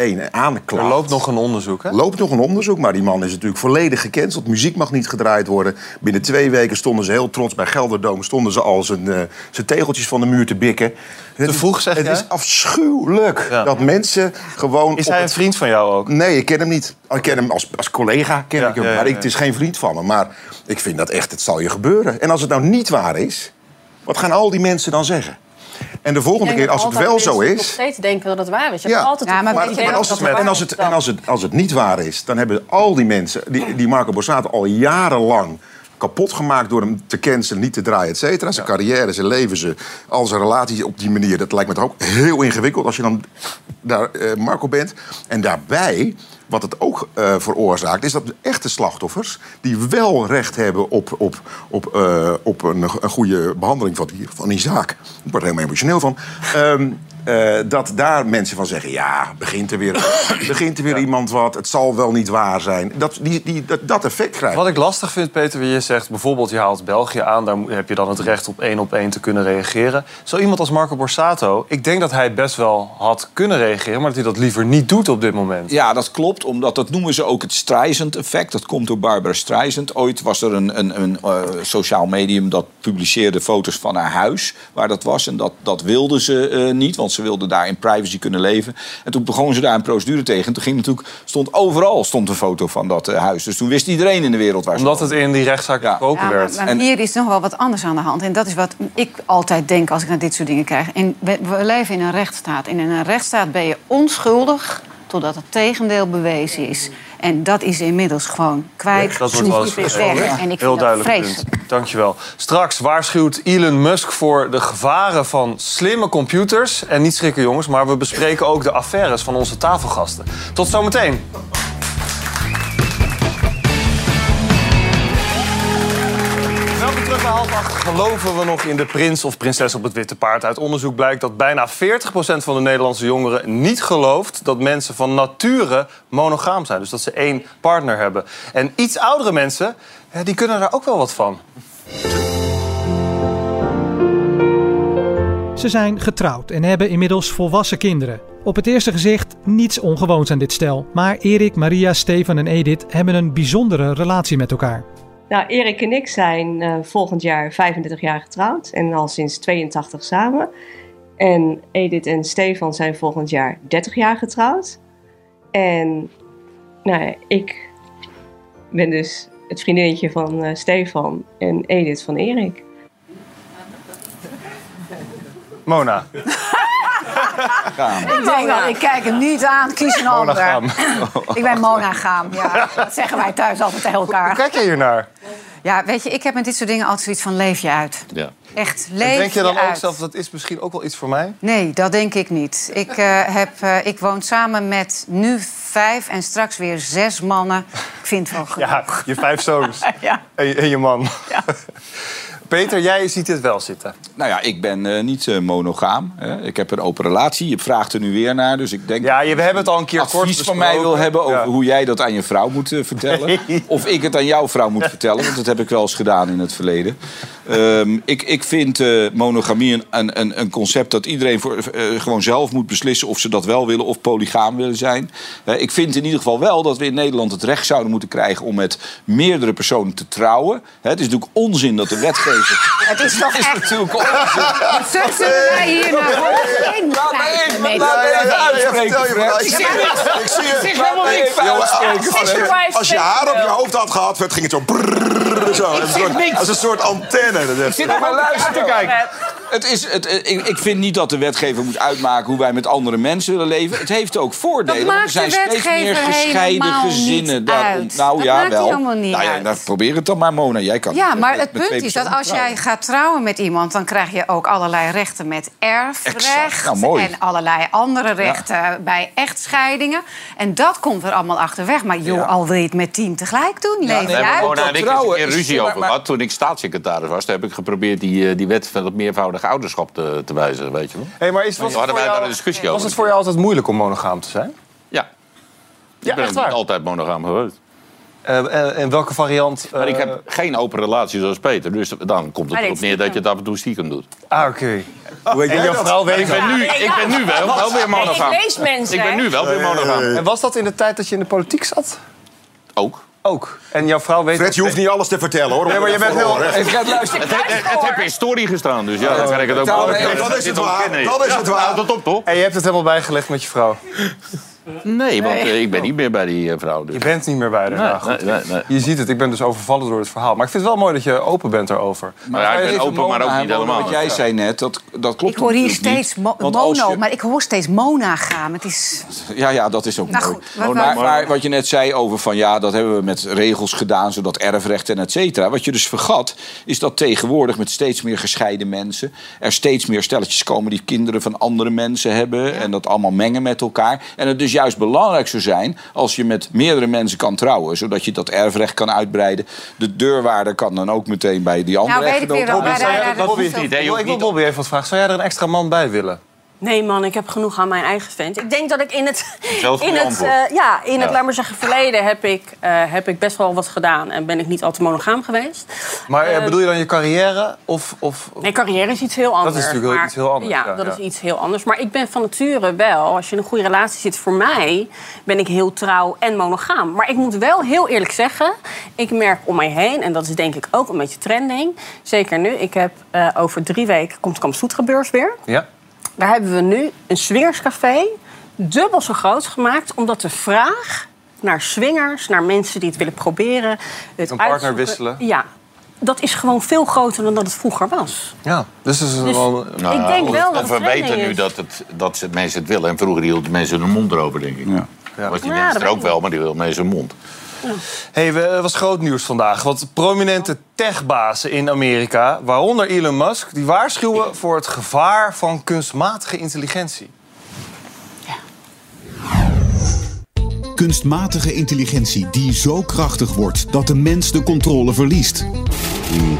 één aanklacht. Er loopt nog een onderzoek, hè? loopt nog een onderzoek, maar die man is natuurlijk volledig gecanceld. Muziek mag niet gedraaid worden. Binnen twee weken stonden ze heel trots bij Gelderdoom... stonden ze al zijn, zijn tegeltjes van de muur te bikken. Te vroeg, zeg Het is afschuwelijk dat mensen gewoon... Is hij een vriend van jou ook? Nee, ik ken hem niet. Ik ken hem als, als collega, ken Ja, ik hem. ja, maar ik, het is geen vriend van me. Maar ik vind dat echt, het zal je gebeuren. En als het nou niet waar is, wat gaan al die mensen dan zeggen? En de volgende keer, als het wel zo nog is... steeds denken dat het waar is. Je Ja, hebt altijd maar, het maar als het, als het, en als het, als het niet waar is, dan hebben al die mensen, die, die Marco Borsato al jarenlang kapot gemaakt door hem te cancelen, niet te draaien, et cetera. Zijn carrière, zijn leven, zijn, al zijn relaties op die manier. Dat lijkt me toch ook heel ingewikkeld als je dan daar eh, Marco bent. En daarbij, wat het ook eh, veroorzaakt, is dat de echte slachtoffers... die wel recht hebben op, op, op, eh, op een, een goede behandeling van die, van die zaak. Ik word er helemaal emotioneel van. Ehm, eh, dat daar mensen van zeggen: ja, begint er weer, begint er weer iemand wat, het zal wel niet waar zijn. Dat, die, die, dat, dat effect krijgt. Wat ik lastig vind, Peter, wie je zegt... bijvoorbeeld je haalt België aan... daar heb je dan het recht op één op één te kunnen reageren. Zo iemand als Marco Borsato... ik denk dat hij best wel had kunnen reageren... maar dat hij dat liever niet doet op dit moment. Ja, dat klopt, omdat dat noemen ze ook het Streisand-effect. Dat komt door Barbara Streisand. Ooit was er een, een, een eh, sociaal medium dat publiceerde foto's van haar huis, waar dat was. En dat, dat wilde ze eh, niet, want ze wilde daar in privacy kunnen leven. En toen begonnen ze daar een procedure tegen. En toen ging natuurlijk, stond overal stond een foto van dat eh, huis. Dus toen wist iedereen in de wereld waar ze Omdat het in die rechtszaak Ja, maar, werd. maar hier is nog wel wat anders aan de hand. En dat is wat ik altijd denk als ik naar dit soort dingen krijg. En we, we leven in een rechtsstaat. En in een rechtsstaat ben je onschuldig totdat het tegendeel bewezen is. En dat is inmiddels gewoon kwijt. Dat wordt wel eens weg. En ik Heel duidelijk punt. Dankjewel. Straks waarschuwt Elon Musk voor de gevaren van slimme computers. En niet schrikken jongens, maar we bespreken ook de affaires van onze tafelgasten. Tot zometeen. Geloven we nog in de prins of prinses op het witte paard? Uit onderzoek blijkt dat bijna 40% van de Nederlandse jongeren niet gelooft dat mensen van nature monogaam zijn. Dus dat ze één partner hebben. En iets oudere mensen, die kunnen daar ook wel wat van. Ze zijn getrouwd en hebben inmiddels volwassen kinderen. Op het eerste gezicht niets ongewoons aan dit stel. Maar Erik, Maria, Stefan en Edith hebben een bijzondere relatie met elkaar. Nou, Erik en ik zijn eh, volgend jaar 35 jaar getrouwd en al sinds 82 samen. En Edith en Stefan zijn volgend jaar 30 jaar getrouwd. En nou ik ben dus het vriendinnetje van eh, Stefan en Edith van Erik. Mona. Ik denk wel, ik kijk hem niet aan, kies een ander. Ik ben monagaam, ja. Dat zeggen wij thuis altijd tegen elkaar. Hoe kijk je hier naar? Ja, weet je, ik heb met dit soort dingen altijd zoiets van leef je uit. Ja. Echt, En leef denk je dan ook uit. zelf, dat is misschien ook wel iets voor mij? Nee, dat denk ik niet. Ik, eh, heb, eh, ik woon samen met nu vijf en straks weer zes mannen. Ik vind het wel genoeg. Ja, je vijf zoons. en, je, en je man. Peter, jij ziet dit wel zitten. Nou ja, ik ben eh, niet eh, monogaam. Hè. Ik heb een open relatie. Je vraagt er nu weer naar. Dus ik denk Ja, je- we hebben het al een keer advies kort van mij wil hebben over Ja. hoe jij dat aan je vrouw moet eh, vertellen. Of ik het aan jouw vrouw moet vertellen. Want dat heb ik wel eens gedaan in het verleden. Ehm, ik, ik vind eh, monogamie een, een- een, een concept dat iedereen voor, eh, gewoon zelf moet beslissen of ze dat wel willen of polygaam willen zijn. Eh, ik vind in ieder geval wel dat we in Nederland het recht zouden moeten krijgen om met meerdere personen te trouwen. Hè, het is natuurlijk onzin dat de wetgever. Het is toch echt... natuurlijk onzin. Zullen wij hier in? Laat me even, uitspreken. Ik zie het. Ik het. als, je, haar op je hoofd had gehad, ging het zo... Als een soort- Als Dat is- Zit er maar luisteren te kijken. Het is, het, het- ik, ik vind niet dat de wetgever moet uitmaken hoe wij met andere mensen willen leven. Het heeft ook voordelen. Want er zijn de steeds meer gescheiden gezinnen. Daarom- nou Dat ja, wel. helemaal niet nou ja, uit. nou, probeer het dan maar, Mona. Jij kan Ja, met- maar met- het met punt is dat als jij gaat trouwen met iemand... dan krijg je ook allerlei rechten met erfrecht... Exact. Nou, mooi. en allerlei andere rechten bij echtscheidingen. En dat komt er allemaal achterweg. Maar joh, al wil je het met tien tegelijk doen, leef hebben uit. Mona en ik een ruzie over maar- gehad. Toen ik staatssecretaris was, heb ik geprobeerd die, eh, die wet van het meervoudige ouderschap te, te wijzigen, weet je wel. Hey, maar is, was, het hadden voor wij daar jou, een discussie was over. het voor jou altijd moeilijk om monogaam te zijn? Ja. Ja, ik ben echt waar? altijd monogaam geweest. Eh, en, en welke variant? Maar ik eh, heb geen open relatie zoals Peter. Dus dan komt het dit erop neer dat je het af en toe stiekem doet. Ah, oké. Hoe dat? vrouw weet Ik ben nu, ik ben nu wel, wel weer monogaam. Ik lees mensen, Ik ben nu wel weer monogaam. En was dat in de tijd dat je in de politiek zat? Ook. Ook. En jouw vrouw weet... Fred, je hoeft niet alles te vertellen, hoor. Nee, maar je bent heel... Hey, Fred, luister. Het, het, het heeft in story gestaan, dus ja, dan kan ik het ook Nou, dan is het waar. Dan is het waar. Nou, dat op toch? En je hebt het helemaal bijgelegd met je vrouw. Nee, want eh, ik ben niet meer bij die eh, vrouw. Dus. Je bent niet meer bij haar. Nee, Nou, goed. nee, nee, nee. Je ziet het, ik ben dus overvallen door het verhaal. Maar ik vind het wel mooi dat je open bent daarover. Maar ja, ik ben open, maar ook Mona, niet Mona, helemaal. Wat jij zei net, dat, dat klopt Ik hoor hier steeds mo- mono, je- maar ik hoor steeds monogaam. Het is... Ja, ja, dat is ook Nou mooi. goed, wat- maar, wat- maar wat je net zei over van ja, dat hebben we met regels gedaan, zodat erfrecht en et cetera. Wat je dus vergat, is dat tegenwoordig met steeds meer gescheiden mensen er steeds meer stelletjes komen die kinderen van andere mensen hebben en dat allemaal mengen met elkaar. En het dus juist belangrijk zou zijn als je met meerdere mensen kan trouwen, zodat je dat erfrecht kan uitbreiden. De deurwaarder kan dan ook meteen bij die andere Nou, weet ik weer wel. daar- dat dat niet, Ik wil Bobby even wat vragen. Zou jij er een extra man bij willen? Nee man, ik heb genoeg aan mijn eigen vent. Ik denk dat ik in het, Zelf in het, eh, ja, in het laat maar zeggen, verleden heb ik, eh, heb ik best wel wat gedaan. En ben ik niet altijd monogaam geweest. Maar eh, Eh, bedoel je dan je carrière? Of, of... Nee, carrière is iets heel anders. natuurlijk wel maar- iets heel anders, Ja, ja, dat ja. is iets heel anders. Maar ik ben van nature wel, als je in een goede relatie zit, voor mij ben ik heel trouw en monogaam. Maar ik moet wel heel eerlijk zeggen, ik merk om mij heen, en dat is denk ik ook een beetje trending. Zeker nu, ik heb eh, over drie weken komt Kamp Soetrebeurs weer. Ja. Daar hebben we nu een swingerscafé dubbel zo groot gemaakt, omdat de vraag naar swingers, naar mensen die het willen proberen, het Een partner wisselen. Ja, dat is gewoon veel groter dan dat het vroeger was. Ja, dus is Dus- wel... Ik denk wel dat het we weten nu dat, het, dat ze, mensen het willen. En vroeger hielden mensen hun mond erover, denk ik. Ja. Want die Ja, mensen er ook wel, maar die wil mee in zijn mond. Hey, we- er was groot nieuws vandaag. Want prominente techbazen in Amerika, waaronder Elon Musk, die waarschuwen voor het gevaar van kunstmatige intelligentie. Kunstmatige intelligentie die zo krachtig wordt dat de mens de controle verliest. We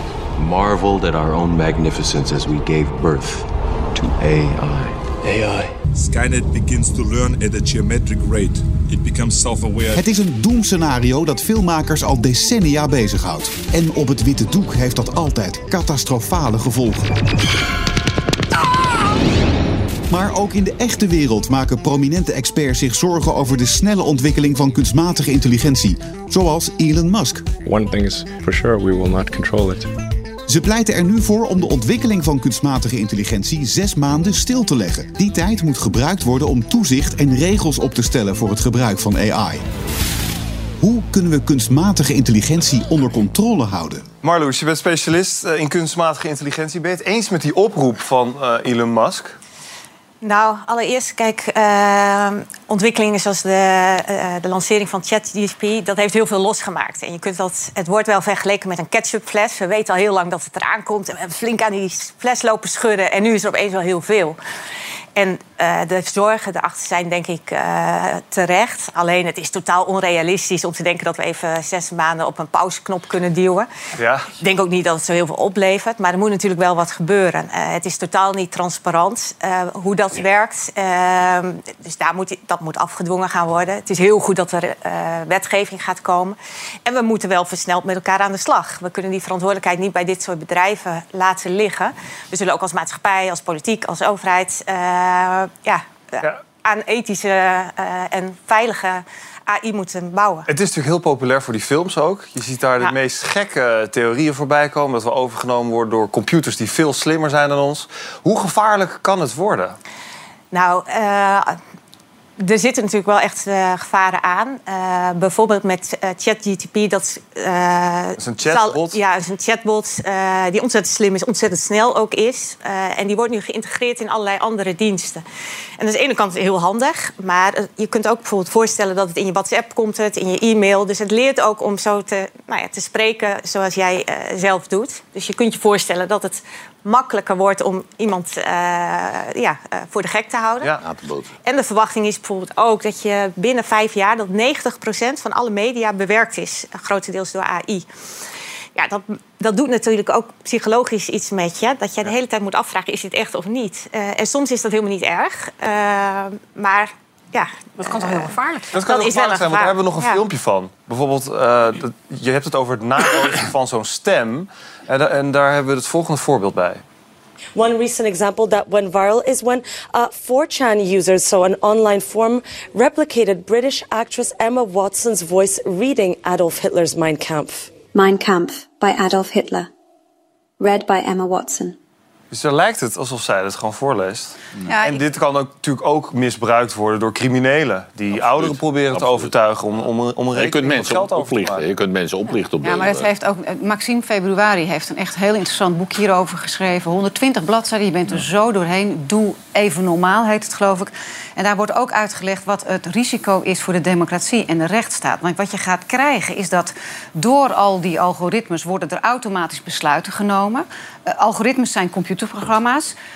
marveled at our own magnificence as we gave birth to AI. AI. Skynet begins to learn at a geometric rate. It becomes self-aware. Het is een doemscenario dat filmmakers al decennia bezighoudt. En op het witte doek heeft dat altijd catastrofale gevolgen. Maar ook in de echte wereld maken prominente experts zich zorgen over de snelle ontwikkeling van kunstmatige intelligentie, zoals Elon Musk. One thing is for sure, we will not control it. Ze pleiten er nu voor om de ontwikkeling van kunstmatige intelligentie zes maanden stil te leggen. Die tijd moet gebruikt worden om toezicht en regels op te stellen voor het gebruik van AI. Hoe kunnen we kunstmatige intelligentie onder controle houden? Marloes, je bent specialist eh, in kunstmatige intelligentie. Ben je het eens met die oproep van eh, Elon Musk? Nou, allereerst, kijk, eh, ontwikkelingen zoals de, eh, de lancering van ChatGPT, dat heeft heel veel losgemaakt. En je kunt dat, het wordt wel vergeleken met een ketchupfles. We weten al heel lang dat het eraan komt. En we hebben flink aan die fles lopen schudden. En nu is er opeens wel heel veel. En eh, de zorgen erachter zijn denk ik eh, terecht. Alleen het is totaal onrealistisch om te denken dat we even zes maanden op een pauzeknop kunnen duwen. Ja. Ik denk ook niet dat het zo heel veel oplevert. Maar er moet natuurlijk wel wat gebeuren. Eh, het is totaal niet transparant hoe dat werkt. Ehm, dus daar moet, dat moet afgedwongen gaan worden. Het is heel goed dat er wetgeving gaat komen. En we moeten wel versneld met elkaar aan de slag. We kunnen die verantwoordelijkheid niet bij dit soort bedrijven laten liggen. We zullen ook als maatschappij, als politiek, als overheid... ja, eh, aan ethische eh, en veilige AI moeten bouwen. Het is natuurlijk heel populair voor die films ook. Je ziet daar de Ja. meest gekke theorieën voorbij komen. Dat we overgenomen worden door computers die veel slimmer zijn dan ons. Hoe gevaarlijk kan het worden? Nou, eh, er zitten natuurlijk wel echt eh, gevaren aan. Eh, bijvoorbeeld met eh, ChatGTP. Dat, eh, is een chatbot? zal- ja, is een chatbot die ontzettend slim is, ontzettend snel ook is. En die wordt nu geïntegreerd in allerlei andere diensten. En dat is aan de ene kant heel handig. Maar je kunt ook bijvoorbeeld voorstellen dat het in je WhatsApp komt, het, in je e-mail. Dus het leert ook om zo te, nou ja, te spreken zoals jij zelf doet. Dus je kunt je voorstellen dat het makkelijker wordt om iemand eh, ja, eh, voor de gek te houden. Ja. Aan te boten. En de verwachting is bijvoorbeeld ook dat je binnen vijf jaar... dat 90% van alle media bewerkt is, grotendeels door AI. Ja, dat, dat doet natuurlijk ook psychologisch iets met je. Dat je de hele tijd moet afvragen, is dit echt of niet? Eh, en soms is dat helemaal niet erg. Maar ja... Dat kan toch heel gevaarlijk Dat kan Dat gevaarlijk zijn, want daar hebben we nog een. Ja. filmpje van. Bijvoorbeeld, eh, dat- je hebt het over het nabootsen van zo'n stem. En, en daar hebben we het volgende voorbeeld bij. One recent example that went viral is when uh, 4chan users, so an online forum, replicated British actress Emma Watson's voice reading Adolf Hitler's Mein Kampf. Mein Kampf by Adolf Hitler. Read by Emma Watson. Dus daar lijkt het alsof zij het gewoon voorleest. Ja, en dit kan ook, natuurlijk ook misbruikt worden door criminelen. Die ouderen proberen te overtuigen om, om, om een Je kunt rekening mensen geld oplichten. maken. Je kunt mensen oplichten op Ja, maar het heeft ook, Maxime Februari heeft een echt heel interessant boek hierover geschreven. 120 bladzijden, je bent er zo doorheen. Doe even normaal, heet het geloof ik. En daar wordt ook uitgelegd wat het risico is voor de democratie en de rechtsstaat. Want wat je gaat krijgen is dat door al die algoritmes worden er automatisch besluiten genomen. Eh, algoritmes zijn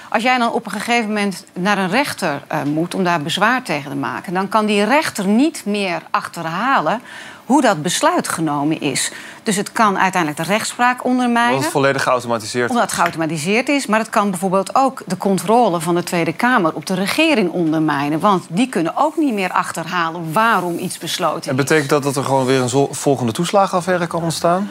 Als jij dan op een gegeven moment naar een rechter eh, moet om daar bezwaar tegen te maken, dan kan die rechter niet meer achterhalen hoe dat besluit genomen is. Dus het kan uiteindelijk de rechtspraak ondermijnen. Omdat het volledig geautomatiseerd Omdat het geautomatiseerd is. Maar het kan bijvoorbeeld ook de controle van de Tweede Kamer op de regering ondermijnen. Want die kunnen ook niet meer achterhalen waarom iets besloten En betekent dat dat er gewoon weer een volgende toeslagenaffaire kan ontstaan?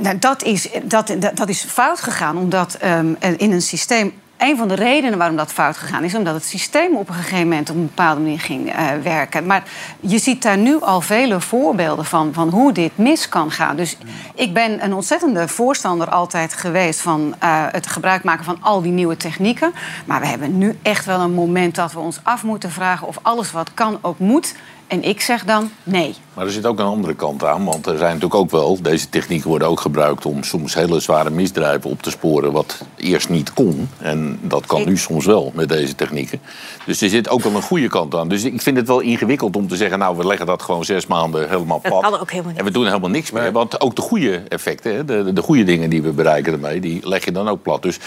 nou, dat, is, dat, dat, dat is fout gegaan, omdat ehm, in een systeem. Een van de redenen waarom dat fout gegaan is, omdat het systeem op een gegeven moment op een bepaalde manier ging eh, werken. Maar je ziet daar nu al vele voorbeelden van, van hoe dit mis kan gaan. Dus ik ben een ontzettende voorstander altijd geweest van eh, het gebruik maken van al die nieuwe technieken. Maar we hebben nu echt wel een moment dat we ons af moeten vragen of alles wat kan ook moet En ik zeg dan nee. Maar er zit ook een andere kant aan. Want er zijn natuurlijk ook wel... Deze technieken worden ook gebruikt om soms hele zware misdrijven op te sporen... wat eerst niet kon. En dat kan nu soms wel met deze technieken. Dus er zit ook wel een goede kant aan. Dus ik vind het wel ingewikkeld om te zeggen... nou, we leggen dat gewoon zes maanden helemaal Dat plat. kan ook helemaal niet. En we doen helemaal niks meer. Want ook de goede effecten, de, de goede dingen die we bereiken ermee... die leg je dan ook plat. Dus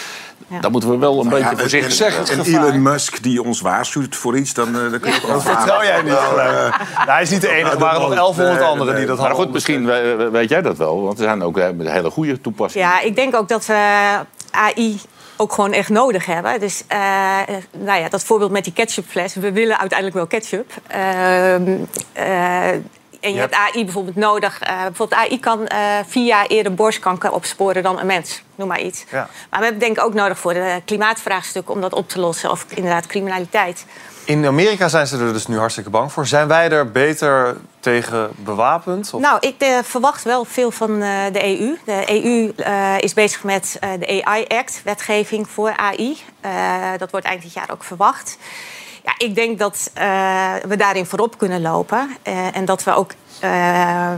daar moeten we wel een Nou ja, beetje voorzichtig en- zeggen. En Elon Musk die ons waarschuwt voor iets, dan, eh, dan kun je ook wel Dat vertrouw jij niet. Nou, hij is niet de enige. Er waren nog 1100 Nee, anderen die dat Maar hadden. goed, misschien we- weet jij dat wel. Want er zijn ook hele goede toepassingen. Ja, ik denk ook dat we AI ook gewoon echt nodig hebben. Dus eh, nou ja, dat voorbeeld met die ketchupfles. We willen uiteindelijk wel ketchup. Ehm, eh, en je, hebt AI bijvoorbeeld nodig. eh, bijvoorbeeld AI kan eh, vier jaar eerder borstkanker opsporen dan een mens. Noem maar iets. Ja. Maar we hebben denk ik ook nodig voor de klimaatvraagstuk om dat op te lossen. Of inderdaad criminaliteit. In Amerika zijn ze er dus nu hartstikke bang voor. Zijn wij er beter tegen bewapend? Of- Nou, ik eh, verwacht wel veel van de EU. De EU is bezig met de AI Act, wetgeving voor AI. Dat wordt eind dit jaar ook verwacht. Ja, ik denk dat eh, we daarin voorop kunnen lopen. Eh, en dat we ook eh,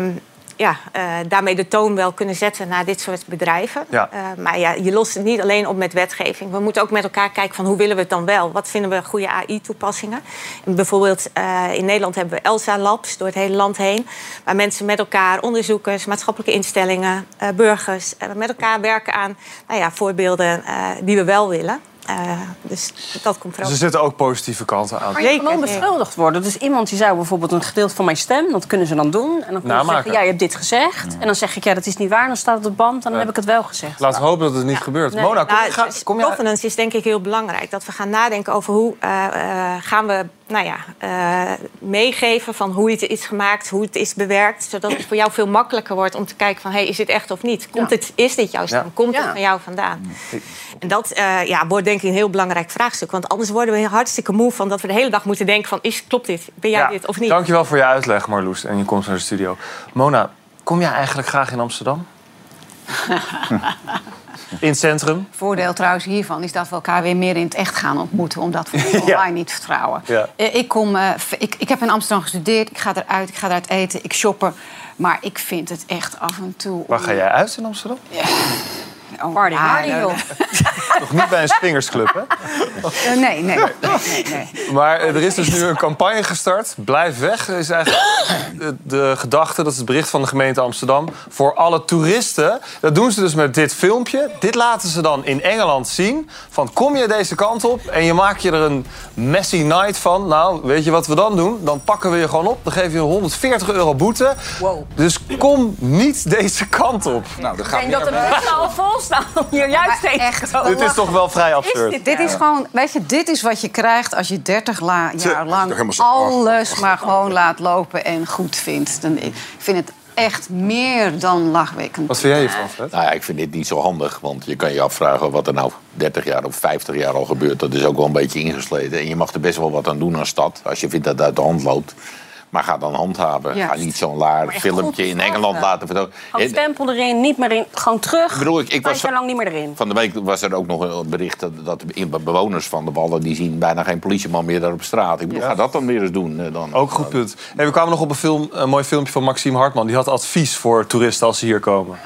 ja, eh, daarmee de toon wel kunnen zetten naar dit soort bedrijven. Ja. Maar ja, je lost het niet alleen op met wetgeving. We moeten ook met elkaar kijken van hoe willen we het dan wel? Wat vinden we goede AI-toepassingen? En bijvoorbeeld in Nederland hebben we Elsa Labs door het hele land heen. Waar mensen met elkaar, onderzoekers, maatschappelijke instellingen, burgers... met elkaar werken aan nou ja, voorbeelden die we wel willen. Eh, dus dat komt Dus vooral. er zitten ook positieve kanten aan. Maar je kan beschuldigd worden. Dus iemand die zou bijvoorbeeld een gedeelte van mijn stem, dat kunnen ze dan doen. En dan kunnen ze zeggen, ja, je hebt dit gezegd. En dan zeg ik, ja, dat is niet waar. Dan staat het op band, dan heb ik het wel gezegd. Laten we hopen dat het niet gebeurt. Nee. Mona, kom, Nou, ga- dus kom je... governance is denk ik heel belangrijk. Dat we gaan nadenken over hoe eh, eh, gaan we nou ja, eh, meegeven van hoe het is gemaakt, hoe het is bewerkt. Zodat het voor jou veel makkelijker wordt om te kijken van hey, is dit echt of niet? Komt het, is dit jouw stem? Ja. Komt Ja. het van jou vandaan? En dat eh, ja, wordt denk ik een heel belangrijk vraagstuk. Want anders worden we hartstikke moe van dat we de hele dag moeten denken van is, klopt dit? Ben jij Ja, dit of niet? Dankjewel voor je uitleg, Marloes. En je komst naar de studio. Mona, kom jij eigenlijk graag in Amsterdam? In het centrum? Voordeel trouwens hiervan is dat we elkaar weer meer in het echt gaan ontmoeten. Omdat we online Ja. niet vertrouwen. Ja. Eh, Ik, kom, eh, ik, ik heb in Amsterdam gestudeerd. Ik ga eruit, ik ga eruit eten, ik shoppen. Maar ik vind het echt af en toe... Waar ga jij uit in Amsterdam? Oh, Party, nou, Nog niet bij een swingersclub, hè? eh, nee, nee, nee, nee, nee. Maar eh, er is dus nu een campagne gestart. Blijf weg is eigenlijk de, de gedachte. Dat is het bericht van de gemeente Amsterdam. Voor alle toeristen. Dat doen ze dus met dit filmpje. Dit laten ze dan in Engeland zien. Van kom je deze kant op en je maakt je er een messy night van. Nou, weet je wat we dan doen? Dan pakken we je gewoon op. Dan geven we je 140 euro boete. Dus kom niet deze kant op. Nou, dat Ik denk dat de bussen al vol hier juist echt. Dit is toch wel vrij absurd. Dit, dit is gewoon, weet je, dit is wat je krijgt als je 30 la- Tja, jaar lang zo- alles maar gewoon laat lopen en goed vindt. Dan, ik vind het echt meer dan lachwekkend. Wat vind jij hiervan, Fred? Nou ja, ik vind dit niet zo handig. Want je kan je afvragen wat er nou 30 jaar of 50 jaar al gebeurt. Dat is ook wel een beetje ingesleten. En je mag er best wel wat aan doen als stad. Als je vindt dat het uit de hand loopt. Maar ga dan handhaven. Ga niet zo'n laar filmpje in. Engeland laten vertonen. Gewoon stempel erin, niet meer in. Gewoon terug. Ik bedoel, ik, ik Vijf was jaar lang niet meer erin. Van de week was er ook nog een bericht dat, bewoners van de Wallen... die zien bijna geen politieman meer daar op straat. Ik bedoel, ga dat dan weer eens doen. eh, Dan. Ook goed punt. Hey, we kwamen nog op een, film, een mooi filmpje van Maxime Hartman. Die had advies voor toeristen als ze hier komen.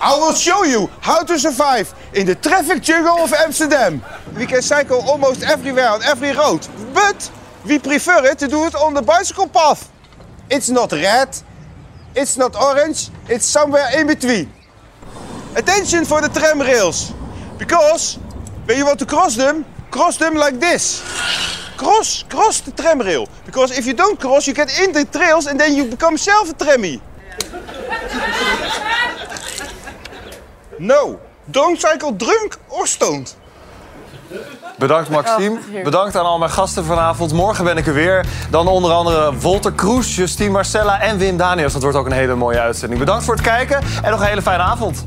I will show you how to survive in the traffic jungle of Amsterdam. We can cycle almost everywhere on every road, but we prefer it to do it on the bicycle path. It's not red, it's not orange, it's somewhere in between. Attention for the tram rails, because when you want to cross them, cross them like this. Cross, cross the tram rail, because if you don't cross, you get in the trails and then you become self a trammy. No, don't cycle drunk or stoned. Bedankt Maxime. Bedankt aan al mijn gasten vanavond. Morgen ben ik er weer. Dan onder andere Wolter Kroes, Justine Marcella en Wim Daniels. Dat wordt ook een hele mooie uitzending. Bedankt voor het kijken en nog een hele fijne avond.